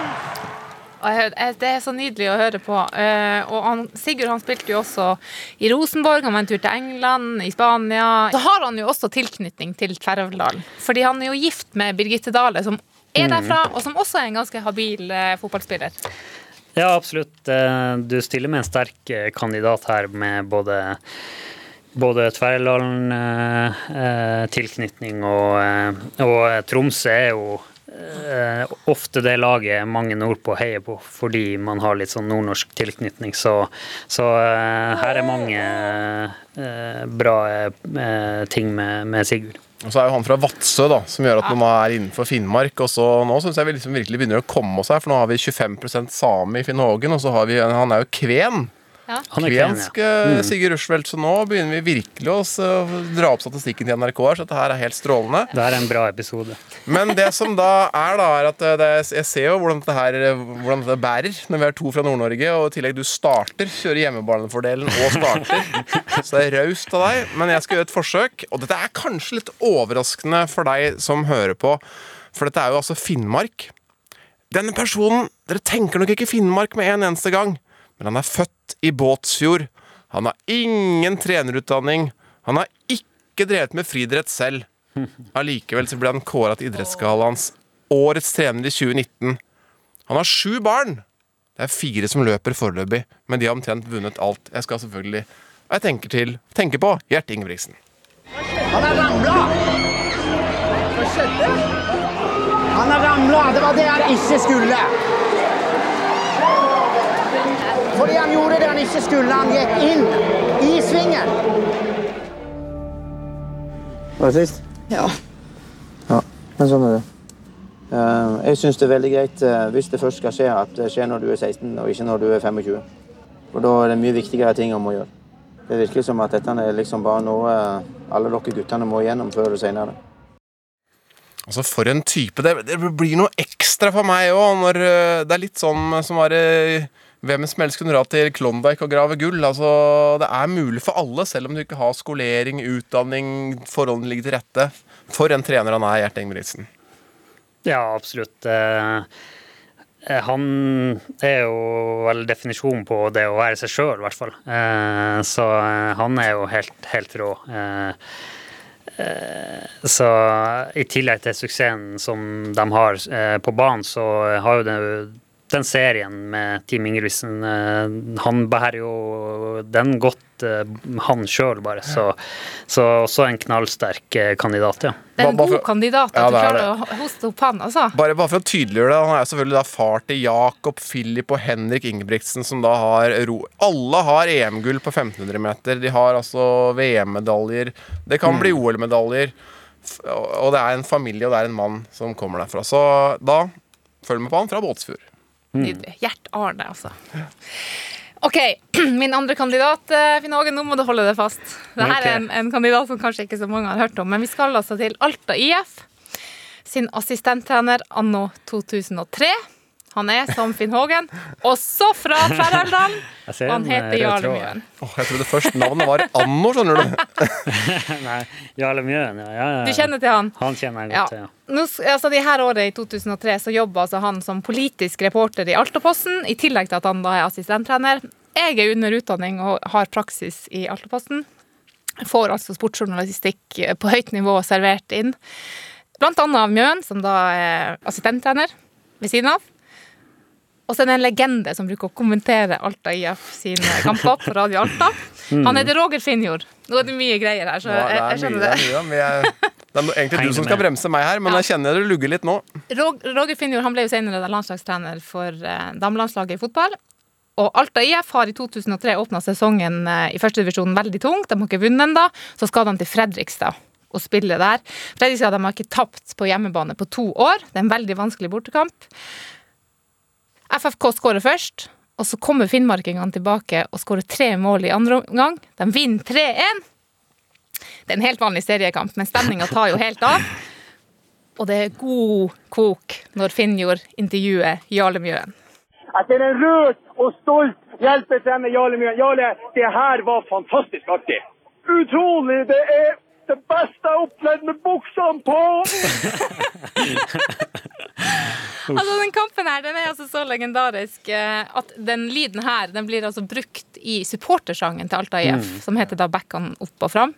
Og Det er så nydelig å høre på. Eh, Og han, Sigurd han spilte jo også i Rosenborg, han var en tur til England, i Spania. Så har han jo også tilknytning til Tverrøvdal, fordi han er jo gift med Birgitte Dale, som er derfra, og som også er en ganske habil eh, fotballspiller. Ja, absolutt. Eh, Du stiller med en sterk kandidat her med både både Tverrland-tilknytning og, eh, og Tromsø er jo ofte det laget mange nordpå heier på, fordi man har litt sånn nordnorsk tilknytning. Så, så eh, her er mange eh, bra eh, ting med, med Sigurd. Og så er jo han fra Vadsø, da, som gjør at man er innenfor Finnmark. Og så nå syns jeg vi liksom virkelig begynner å komme oss her, for nå har vi 25% same i Finn Hågen, og så har vi Han er jo kven. Han er Kvensk ja. eh, Sigurd Rushfeldt. Så nå begynner vi virkelig å dra opp statistikken til NRK her, så dette her er helt strålende. Det er en bra episode. Men det som da er, da, er at eh, det, jeg ser jo hvordan dette her eh, Hvordan dette bærer når vi er to fra Nord-Norge, og i tillegg du starter, kjører hjemmebanefordelen og starter. Så det er raust av deg, men jeg skal gjøre et forsøk. Og dette er kanskje litt overraskende for deg som hører på, for dette er jo altså Finnmark. Denne personen Dere tenker nok ikke Finnmark med en eneste gang, men han er født i Båtsfjord. Han har ingen trenerutdanning. Han har ikke drevet med friidrett selv. Allikevel så ble han kåra til Idrettsgallaens årets trener i 2019. Han har sju barn. Det er fire som løper foreløpig, men de har omtrent vunnet alt. Jeg skal selvfølgelig Jeg tenker til tenker på Gjert Ingebrigtsen. Han har ramla! Hva skjedde? Han har ramla. Det var det han ikke skulle. Fordi han gjorde det han ikke skulle. Han gikk inn i svingen. Var det trist? Ja. Ja, men sånn er det. Eh, Jeg syns det er veldig greit eh, hvis det først skal skje, at det skjer når du er 16 og ikke når du er 25. For da er det mye viktigere ting om å gjøre. Det virker som at dette er liksom bare noe eh, alle dere guttene må igjennom før eller senere. Altså, for en type. Det, det blir noe ekstra for meg òg, når det er litt sånn som var øh, hvem som helst kunne dra til Klondyke og grave gull. Altså, det er mulig for alle, selv om du ikke har skolering, utdanning, forholdene ligger til rette. For en trener han er, Gjert Ingebrigtsen. Ja, absolutt. Eh, eh, Han er jo vel definisjonen på det å være seg sjøl, i hvert fall. Eh, Så han er jo helt, helt rå. Så i tillegg til suksessen som de har på banen, så har jo det den serien med Team Ingebrigtsen eh, Han bærer jo den godt, eh, han sjøl, bare. Så, så også en knallsterk eh, kandidat, ja. Det er en god kandidat at Ja, du det er klarer å hoste opp han, altså. Bare, bare for å tydeliggjøre det, han er selvfølgelig da far til Jakob, Philip og Henrik Ingebrigtsen, som da har ro... Alle har EM-gull på 1500 meter. De har altså VM-medaljer. Det kan bli OL-medaljer. Og det er en familie, og det er en mann som kommer derfra. Så da følg med på han fra Båtsfjord. Nydelig. Gjert Arne, altså. OK, min andre kandidat, eh, Finn Åge, nå må du holde deg fast. Dette okay. er en, en kandidat som kanskje ikke så mange har hørt om, men vi skal altså til Alta IF. Sin assistenttrener anno 2003. Han er som Finn Hågen, også fra Tverrelldal. Jeg Og han heter eh, Jarle Mjøen. Oh, jeg trodde først navnet var Anno, skjønner du. Nei, Jarle Mjøen, ja, ja, ja. Du kjenner til han? Han kjenner jeg godt til, ja. Nå, altså de her året i 2003 så jobber altså han som politisk reporter i Altaposten, i tillegg til at han da er assistenttrener. Jeg er under utdanning og har praksis i Altaposten. Får altså sportsjournalistikk eh, på høyt nivå servert inn. Blant annet av Mjøen, som da er assistenttrener ved siden av. Og så er det en legende som bruker å kommentere Alta IF sine kamper på Radio Alta. Han heter Roger Finjord. Nå er det mye greier her, så jeg, jeg det er skjønner mye, det. er mye, det er egentlig du som skal bremse meg her, men jeg kjenner det lugger litt nå. Roger Finjord han ble jo senere landslagstrener for eh, damelandslaget i fotball. Og Alta IF har i 2003 åpna sesongen eh, i førstedivisjonen veldig tungt. De har ikke vunnet ennå. Så skal de til Fredrikstad og spille der. Fredrikstad de har ikke tapt på hjemmebane på to år. Det er en veldig vanskelig bortekamp. FFK skårer først, og så kommer finnmarkingene tilbake og skårer tre mål i andre omgang. De vinner 3-1. Det er en helt vanlig seriekamp, men stemninga tar jo helt av. Og det er god kok når Finnjord intervjuer Jarle Mjøen. Etter en rød og stolt hjelpetrener Jarle Mjøen. Jarle, det her var fantastisk artig. Utrolig! Det er det beste jeg har opplevd med buksene på! Altså, den kampen her den er altså så legendarisk eh, at den lyden her den blir altså brukt i supportersangen til Alta IF, Mm. som heter da 'Back on opp og fram'.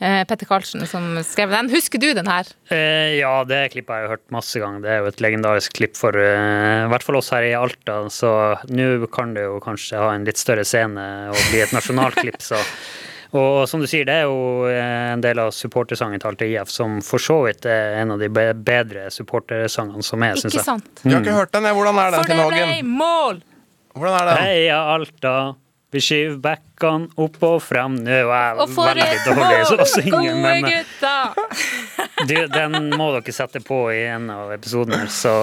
Eh, Petter Karlsen som skrev den. Husker du den her? Eh, ja, det klippet har jeg hørt masse ganger. Det er jo et legendarisk klipp for eh, i hvert fall oss her i Alta. Så nå kan det jo kanskje ha en litt større scene og bli et nasjonalklipp, så og som du sier, det er jo eh, en del av supportersangen til IF som for så vidt er en av de bedre supportersangene som er, syns Ikke sant? sant? Jeg har ikke hørt den. jeg. Hvordan er den, For det ble mål! Hvordan er den? Heia Alta, vi skyver backene opp og frem. Nå er Og jeg for veldig et dårlig til å mål! synge, Gode men eh, du, den må dere sette på i en av episodene, så,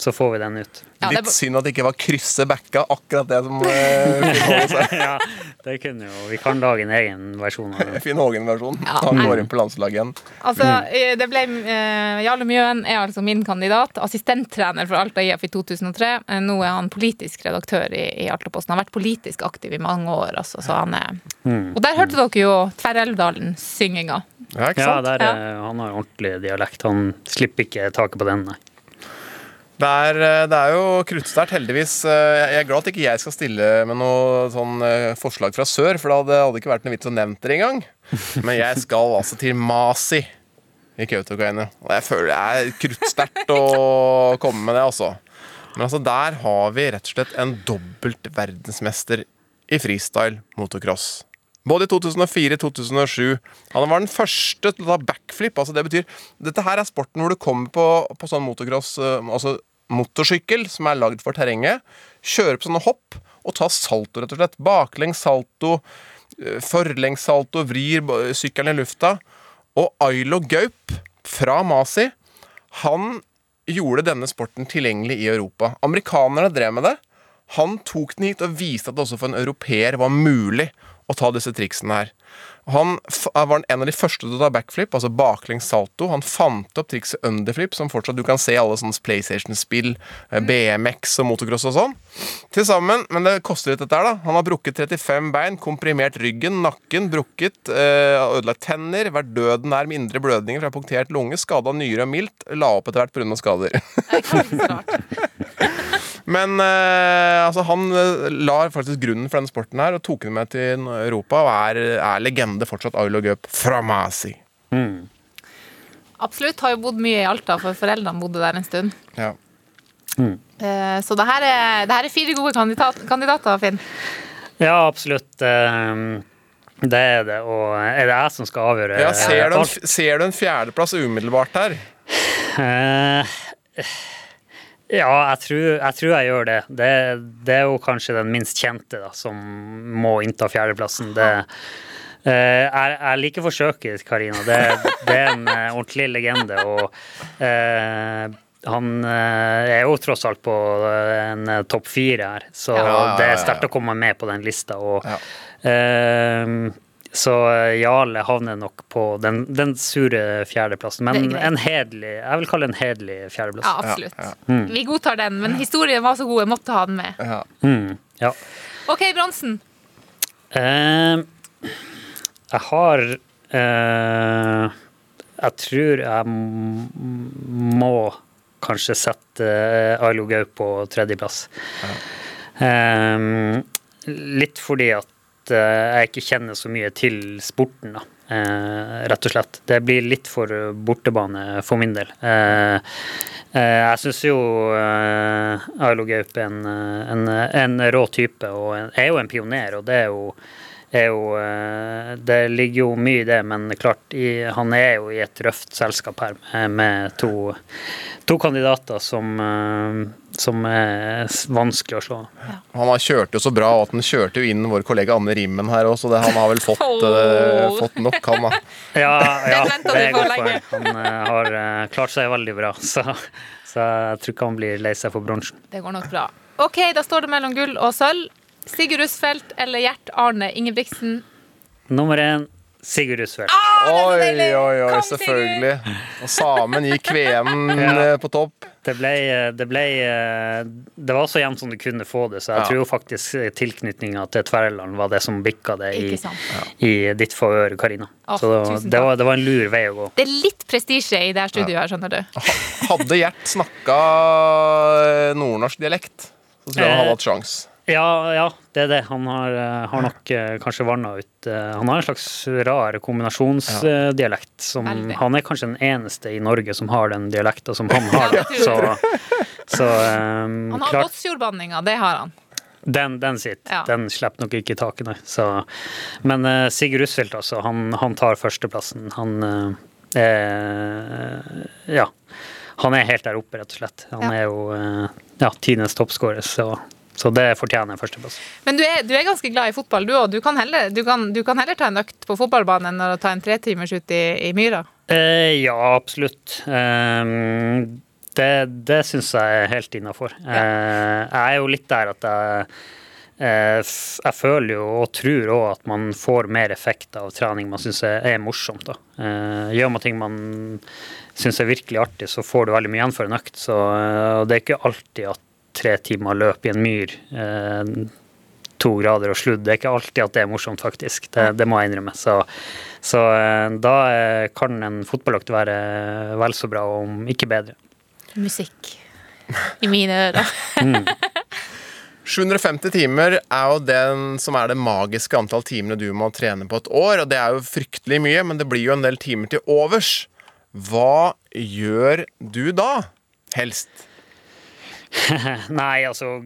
så får vi den ut. Ja, det Litt synd at det ikke var krysse bekka, akkurat det som eh, ja, det kunne jo Vi kan lage en egen versjon av det. Finn Hågen-versjon. Ja. Han går inn på landslaget igjen. Altså, eh, det ble, eh, Jarle Mjøen er altså min kandidat. Assistenttrener for Alta IF i 2003. Eh, Nå er han politisk redaktør i, i Altaposten. Han har vært politisk aktiv i mange år. Altså, så han er Mm. Og der hørte dere jo Tverrelvdalen-synginga. Ja, ikke Ja, der, er- han har ordentlig dialekt. Han slipper ikke taket på den, nei. Det er, eh, det er jo kruttsterkt, heldigvis. Eh, Jeg er glad at ikke jeg skal stille med noe sånn eh, forslag fra sør, for det hadde, hadde ikke vært noe vits å nevne det engang. Men jeg skal altså til Masi i Kautokeino. Og jeg føler det er kruttsterkt å komme med det, altså. Men altså, der har vi rett og slett en dobbelt verdensmester i freestyle motocross. Både i 2004 og 2007. Han var den første til å ta backflip. altså det betyr, Dette her er sporten hvor du kommer på, på sånn motocross, altså motorsykkel som er lagd for terrenget, kjører på sånne hopp og tar salto, rett og slett. Baklengs salto, eh, forlengs salto, vrir sykkelen i lufta. Og Ailo Gaup fra Masi, han gjorde denne sporten tilgjengelig i Europa. Amerikanerne drev med det. Han tok den hit og viste at det også for en europeer var mulig å ta disse triksene her. Han var en av de første til å ta backflip, altså baklengs salto. Han fant opp trikset underflip, som fortsatt du kan se i alle sånne PlayStation-spill, eh, BMX og motocross og sånn. Til sammen, men det koster litt dette her, da. Han har brukket 35 bein, komprimert ryggen, nakken brukket, eh, ødelagt tenner, vært døden nær med indre blødninger fra punktert lunge, skada nyre og mildt, la opp etter hvert pga. skader. Men eh, altså, han eh, la faktisk grunnen for denne sporten her og tok den med til Europa, og er, er legende fortsatt, Aulo Gaup fra Masi. Absolutt. Har jo bodd mye i Alta, for foreldrene bodde der en stund. Ja. Eh, Så det her er, det her er fire gode kandidat, kandidater, Finn. Ja, absolutt. eh, Det er det. Og er det jeg som skal avgjøre? Ja, ser, du en, ser du en fjerdeplass umiddelbart her? Eh, ja, jeg tror, jeg tror jeg gjør det. det. Det er jo kanskje den minst kjente da, som må innta fjerdeplassen. Det, eh, jeg, jeg liker forsøket, Karina. Det, det er en eh, ordentlig legende. Og eh, han er jo tross alt på en topp fire her, så Ja, ja, ja, det er sterkt å komme med på den lista. Og, så Jarle havner nok på den, den sure fjerdeplassen. Er Men en hederlig Jeg vil kalle det en hederlig fjerdeplass. Ja, absolutt. Ja, ja. Vi godtar den, men historien var så god, jeg måtte ha den med. Ja. Mm, ja. OK, Bronsen. Eh, jeg har eh, Jeg tror jeg må kanskje sette uh, Ailo Gaup på tredjeplass. Eh, litt fordi at eh, jeg ikke kjenner så mye til sporten, da. Eh, rett og slett. Det blir litt for bortebane for min del. Eh, Eh, Jeg syns jo eh, Ailo Gaup er en, eh, en, en rå type, og en- er jo en pioner. Og det er jo, er jo eh, Det ligger jo mye i det, men klart, i, han er jo i et røft selskap her med, med to, to kandidater som, eh, som er vanskelig å slå. Han har kjørt jo så bra, og at han kjørte jo inn vår kollega Anne Rimmen her også, så det, han har vel fått, oh. uh, fått nok, han da. Ja, ja det er godt for. poeng. Han har klart seg veldig bra, så, så jeg tror ikke han blir lei seg for bronsen. Det går nok bra. OK, da står det mellom gull og sølv. Sigurd Russfeldt eller Gjert Arne Ingebrigtsen? Nummer én Sigurd Rusfeldt. Oi, oi, oi, Kom, selvfølgelig. Og samen gikk VM Ja. eh, på topp. Det ble, det ble eh, Det var så jevnt som du kunne få det, så jeg Ja. tror jo faktisk tilknytninga til Tverland var det som bikka det i, sant. i ditt favør, Karina. Oh, Så det, var, det var en lur vei å gå. Det er litt prestisje i det her studioet, her, skjønner du. Hadde Gjert snakka eh, nordnorsk dialekt, så tror jeg han hadde hatt sjans. Ja, ja, det er det. Han har, eh, har nok eh, kanskje vanna ut eh, Han har en slags rar kombinasjonsdialekt. Som. Han er kanskje den eneste i Norge som har den dialekta som han har. Da. så så eh, Han har klart, Båtsfjordbanninga, det har han. den, den sitter. Ja. Den slipper nok ikke taket, nei. Så, men eh, Sigurd Usfeldt, altså. Han, han tar førsteplassen. Han eh, er Ja. Han er helt der oppe, rett og slett. Han Ja. er jo eh, ja, tidenes toppskårer, så, så det fortjener førsteplass. Men du er, du er ganske glad i fotball, du òg. Du, kan heller- du, du kan heller ta en økt på fotballbanen enn å ta en tretimers ut i, i myra. Eh, ja, absolutt. Ehm, det det syns jeg er helt innafor. Eh, jeg er jo litt der at jeg eh, jeg føler jo og tror òg at man får mer effekt av trening man syns er, er morsomt. da. Eh, gjør man ting man syns er virkelig artig, så får du veldig mye igjen for en økt. Så, eh, det er ikke alltid at tre timer løp i en myr eh, to grader og sludd. Det er ikke alltid at det er morsomt, faktisk. Det, det må jeg innrømme. Så, så eh, da eh, kan en fotballøkt være vel så bra, om ikke bedre. Musikk i mine ører. 750 timer er jo den som er det magiske antall timene du må trene på et år. Og det er jo fryktelig mye, men det blir jo en del timer til overs. Hva gjør du da? Helst. Nei, altså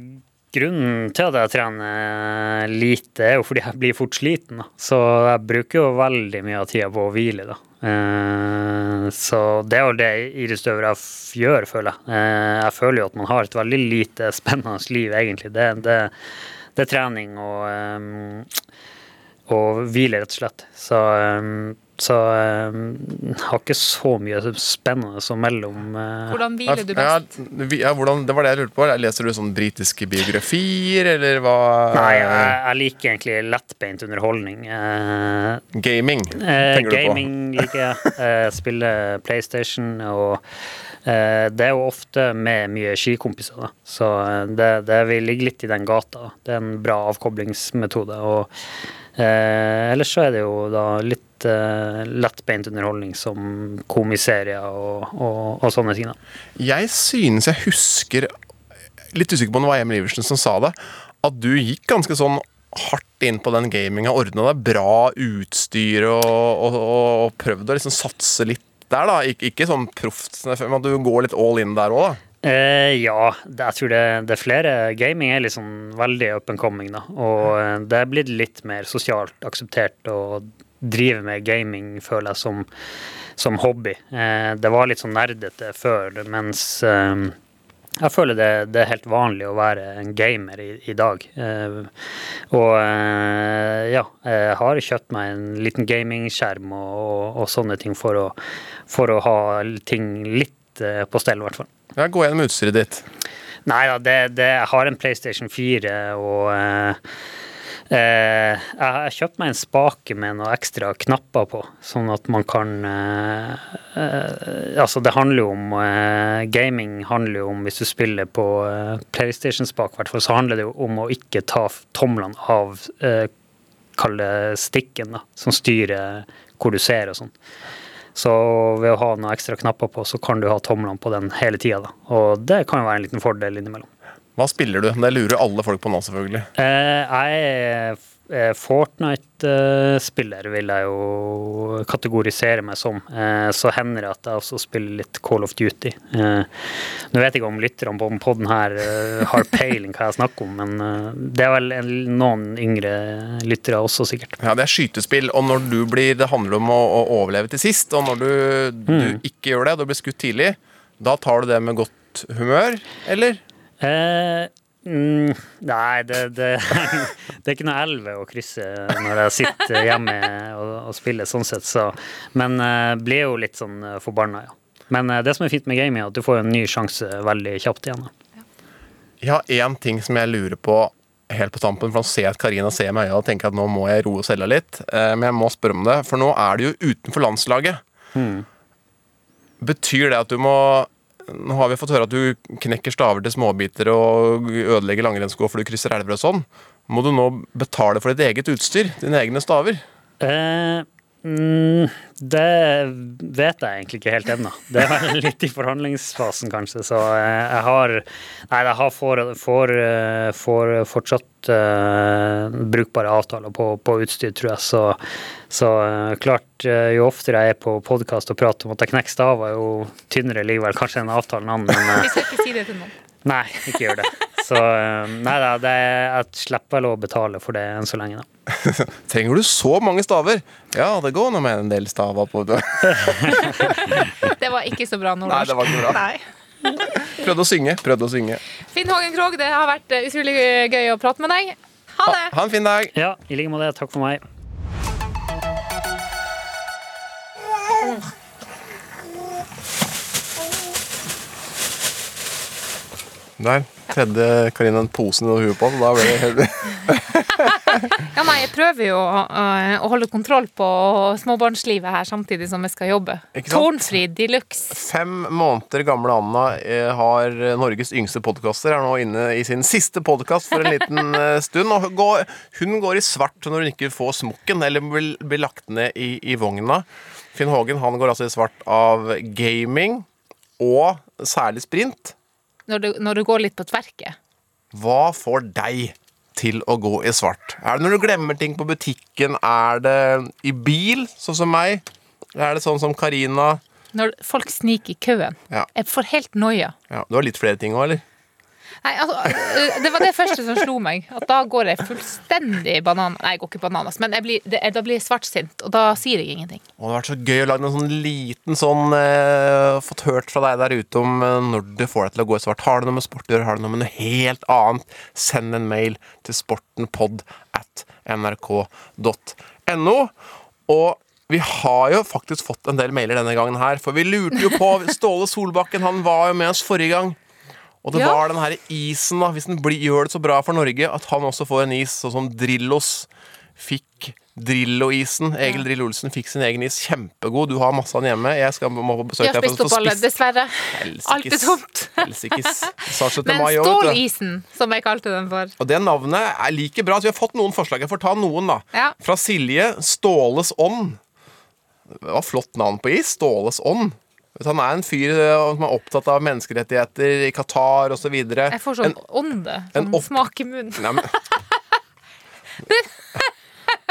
Grunnen til at jeg trener lite, er jo fordi jeg blir fort sliten. Da. Så jeg bruker jo veldig mye av tida på å hvile. Da. Eh, så det er jo det idrettsutøvere f- gjør, føler jeg. Eh, jeg føler jo at man har et veldig lite spennende liv, egentlig. Det, det, det er trening og, eh, og hvile, rett og slett. Så, eh, så eh, jeg har ikke så mye spennende som mellom eh, Hvordan hviler du best? ja, hvordan, det var det jeg lurte på. Leser du sånn britiske biografier, eller hva? Nei, jeg, jeg liker egentlig lettbeint underholdning. Eh, Gaming, eh, tenker du på. gaming liker jeg. Eh, spille PlayStation og eh, det er jo ofte med mye skikompiser, da. Så eh, det, det vil ligge litt i den gata. Det er en bra avkoblingsmetode. Og eh, ellers så er det jo da litt eh, lettbeint underholdning som komiserier og, og, og sånne ting, da. Jeg synes jeg husker Litt usikker på om det var Emil Iversen som sa det. At du gikk ganske sånn hardt inn på den gaminga. Ordna deg bra utstyr og, og, og, og prøvde å liksom satse litt der, da. Ik ikke sånn proft, men du går litt all in der òg, da. Eh, ja, det, jeg tror det, det er flere. Gaming er liksom veldig up and coming, da. Og eh, det er blitt litt mer sosialt akseptert å drive med gaming, føler jeg, som, som hobby. Eh, det var litt sånn nerdete før, mens eh, jeg føler det, det er helt vanlig å være en gamer i, i dag. Eh, og eh, ja, jeg har kjøpt meg en liten gamingskjerm og, og, og sånne ting for å, for å ha ting litt eh, på stell, i hvert fall. Ja, Gå gjennom utstyret ditt. Nei da, det, det, jeg har en PlayStation 4 og eh, Jeg har kjøpt meg en spake med noen ekstra knapper på, sånn at man kan eh, eh, Altså, det handler jo om eh, Gaming handler jo om, hvis du spiller på eh, PlayStation-spak, i så handler det jo om å ikke ta tomlene av eh, Kall det stikken, da, som styrer hvor du ser og sånn. Så ved å ha noen ekstra knapper på, så kan du ha tomlene på den hele tida. Og det kan jo være en liten fordel innimellom. Hva spiller du? Det lurer alle folk på nå, selvfølgelig. Eh, jeg er eh, Fortnite-spiller vil jeg jo kategorisere meg som. Eh, Så hender det at jeg også spiller litt Call of Duty. Eh, Nå vet jeg ikke om lytterne på poden her eh, har peiling hva jeg snakker om, men eh, det er vel noen yngre lyttere også, sikkert. Ja, det er skytespill, og når du blir Det handler om å overleve til sist, og når du, du Mm. ikke gjør det, og du blir skutt tidlig, da tar du det med godt humør, eller? Eh, mm, nei, det, det, det er ikke noe elve å krysse når jeg sitter hjemme og, og spiller, sånn sett. Så. Men eh, blir jo litt sånn eh, forbanna, ja. Men eh, det som er fint med gaming, er at du får en ny sjanse veldig kjapt igjen. da. Jeg har én ting som jeg lurer på helt på tampen, for nå ser jeg at Karina ser meg i øya og tenker at nå må jeg roe cella litt. Eh, Men jeg må spørre om det, for nå er du jo utenfor landslaget. Betyr det at du må Nå har vi fått høre at du knekker staver til småbiter og ødelegger langrennssko for du krysser elver og sånn. Må du nå betale for ditt eget utstyr? Dine egne staver? Eh, mm, det vet jeg egentlig ikke helt ennå. Det er litt i forhandlingsfasen, kanskje. Så eh, jeg har Nei, jeg har får, for, for fortsatt uh, brukbare avtaler på, på utstyr, tror jeg. Så, så uh, klart, uh, jo oftere jeg er på podkast og prater om at jeg knekker staver, jo tynnere ligger vel kanskje en avtalen an. Men eh, Vi ikke si det til noen. Nei, ikke gjør det. Så eh, nei da, det, jeg slipper vel å betale for det enn så lenge, da. Trenger du så mange staver? Ja, det går nå med en del staver på det. Det var ikke så bra Nei, det var ikke bra. Nei. Prøvde å synge. Prøvde å synge. Finn Hågen Krogh, det har vært eh, utrolig gøy å prate med deg. Ha det! Ha en fin dag. Ja, i like måte. Takk for meg. Der tredde Karina en pose ned huet på. Da ble det helt Ja, nei, jeg prøver jo å, å- å holde kontroll på småbarnslivet her samtidig som jeg skal jobbe. Tårnfri de luxe. Fem måneder gamle Anna eh, har Norges yngste podkaster. Er nå inne i sin siste podkast for en liten eh, stund. Og hun går, hun går i svart når hun ikke får smokken eller blir, blir lagt ned i, i vogna. Finn Hågen han går altså i svart av gaming og særlig sprint. Når du, når du går litt på tverket. Hva får deg til å gå i svart? Er det når du glemmer ting på butikken? Er det i bil, sånn som meg? Eller Er det sånn som Karina? Når folk sniker i køen. Ja. Jeg får helt noia. ja. Du har litt flere ting òg, eller? Nei, altså, øh, det var det første som slo meg. At da går jeg fullstendig banan... Nei, jeg går ikke bananas, men jeg blir, det, da blir jeg svartsint, og da sier jeg ingenting. Og det har vært så gøy å lage en sånn liten sånn eh, Fått hørt fra deg der ute om eh, når det får deg til å gå i svart. Har det noe med sport å gjøre? Har det noe med noe helt annet? Send en mail til sportenpod at nrk.no. Og vi har jo faktisk fått en del mailer denne gangen her, for vi lurte jo på Ståle Solbakken, han var jo med oss forrige gang. Og det Ja. var den her isen, da, hvis den blir, gjør det så bra for Norge, at han også får en is, sånn som Drillos fikk Drillo-isen. Egil Drillo Olsen fikk sin egen is. Kjempegod. Du har masse av den hjemme. Jeg skal må på besøk Jeg har spist opp alle, dessverre. Alt er tomt. Helsikes. Sa 17. Men. Stålisen, som jeg kalte den for. Og det navnet er like bra. Så vi har fått noen forslag. Jeg får ta noen, da. Ja. Fra Silje. Ståles ånd. Det var flott navn på is. Ståles ånd. Han er en fyr eh, som er opptatt av menneskerettigheter i Qatar osv. Jeg får sånn ånde. som Sånn opp- smak i munnen. Nei, men...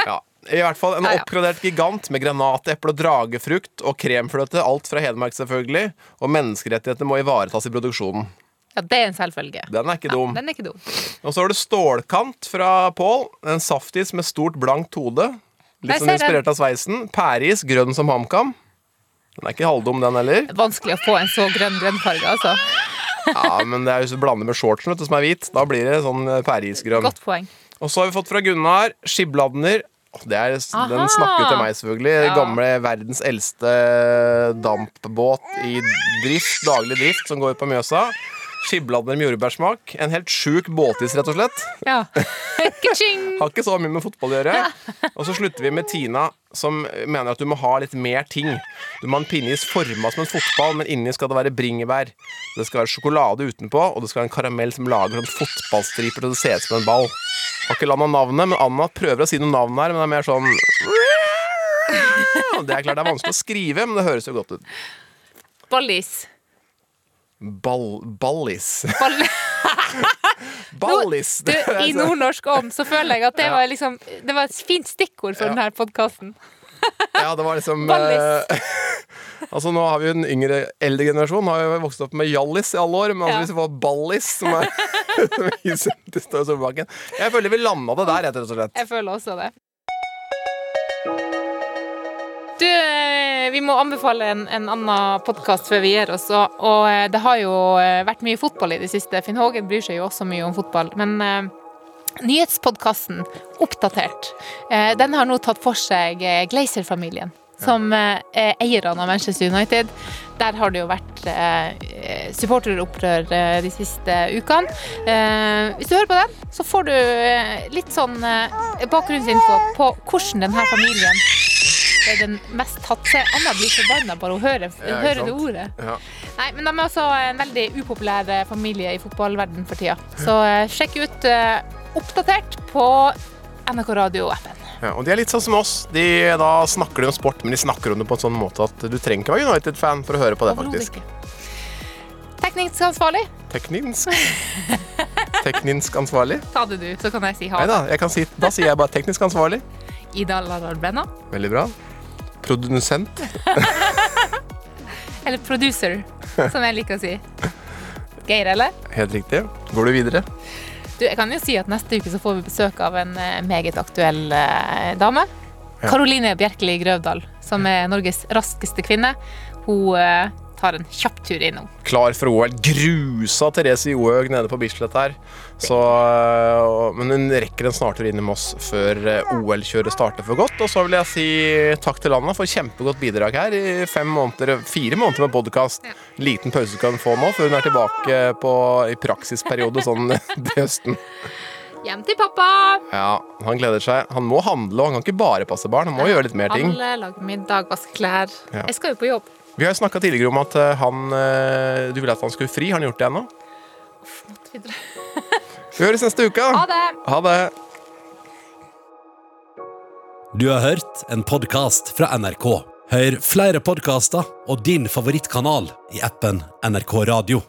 Ja. I hvert fall en Ja, ja. oppgradert gigant med granateple og dragefrukt og kremfløte. Alt fra Hedmark, selvfølgelig. Og menneskerettighetene må ivaretas i produksjonen. Ja, det er en selvfølge. Den er ikke dum. Den er ikke dum. Og så har du stålkant fra Pål. En saftis med stort, blankt hode. Litt sånn inspirert av sveisen. Pæreis, grønn som HamKam. Den er ikke halvdum, den heller. Vanskelig å få en så grønn grønnfarge, altså. Ja, men det er hvis du blander med shortsen, som er hvit. Da blir det sånn eh, pæreisgrønn. Godt poeng. Og så har vi fått fra Gunnar Skibladner. Det er, den snakker til meg, selvfølgelig. Ja. Gamle verdens eldste dampbåt i drift, daglig drift, som går på Mjøsa. Skibladner med jordbærsmak. En helt sjuk båtis, rett og slett. Ja. Har ikke så mye med fotball å gjøre. Og så slutter vi med Tina, som mener at du må ha litt mer ting. Du må ha en pinneis forma som en fotball, men inni skal det være bringebær. Det skal være sjokolade utenpå, og det skal være en karamell som lager sånn fotballstriper til det ser ut som en ball. Har ikke landa navnet, men Anna prøver å si noen navn her, men det er mer sånn Det er klart det er vanskelig å skrive, men det høres jo godt ut. Ballis. Ball, ballis. Ball ballis! du, I nordnorsk ånd så føler jeg at det var liksom Det var et fint stikkord for Ja. denne podkasten. Ja, det var liksom Ballis. eh, Altså Nå har vi jo den yngre, eldre generasjonen Har jo vokst opp med Hjallis i alle år Men altså Ja. hvis vi får Ballis Som er til Solbakken Jeg føler vi landet det der, rett og slett Jeg føler også det. Du, vi må anbefale en, en annen podkast før vi gir oss. Og, og eh, det har jo eh, vært mye fotball i det siste. Finn Hågen bryr seg jo også mye om fotball. Men eh, nyhetspodkasten Oppdatert, eh, den har nå tatt for seg eh, Glazer-familien. Som eh, er eierne av Manchester United. Der har det jo vært eh, supporteropprør eh, de siste ukene. Eh, hvis du hører på den, så får du eh, litt sånn eh, bakgrunnsinfo på hvordan denne familien er den mest tatt seg. Anna blir forbanna bare hun hører, Ja, hører det ordet. Ja. Nei, men de er også en veldig upopulær eh, familie i fotballverden for tida. Så eh, sjekk ut uh, Oppdatert på NRK Radio-appen. Ja, og de er litt sånn som oss De da snakker de om sport Men de snakker om det på en sånn måte at Du trenger ikke være United-fan for å høre på det faktisk Teknisk ansvarlig, Teknisk Teknisk ansvarlig ta det du, så kan jeg si ha Neida, det. jeg kan si, da sier jeg bare teknisk ansvarlig Ida Laralbrenna. Veldig bra Produsent Eller producer, som jeg liker å si. Geir, eller? Helt riktig Går du videre? Du, jeg kan jo si at neste uke så får vi besøk av en eh, meget aktuell eh, dame. Karoline Bjerkeli Grøvdal, som er Norges raskeste kvinne. Hun eh, tar en kjapp tur innom. klar for OL. Grusa Therese Johaug nede på Bislett her. Så, øh, men hun rekker en snartur inn i Moss før øh, OL-kjøret starter for godt. Og så vil jeg si takk til landet for kjempegodt bidrag her i fem måneder, fire måneder med podkast. Liten pause kan hun få nå, før hun er tilbake på, i praksisperiode sånn til høsten. Hjem til pappa! Ja, Han gleder seg. Han må handle, og han kan ikke bare passe barn. Han må gjøre litt mer ting. Handle, lage middag, vaske klær. Ja. Jeg skal jo på jobb. Vi har snakka tidligere om at øh, han øh, Du ville at han skulle fri. Har han gjort det ennå? Vi høres neste uke. Ha det! Ha det. Du har hørt en podkast fra NRK. Hør flere podkaster og din favorittkanal i appen NRK Radio.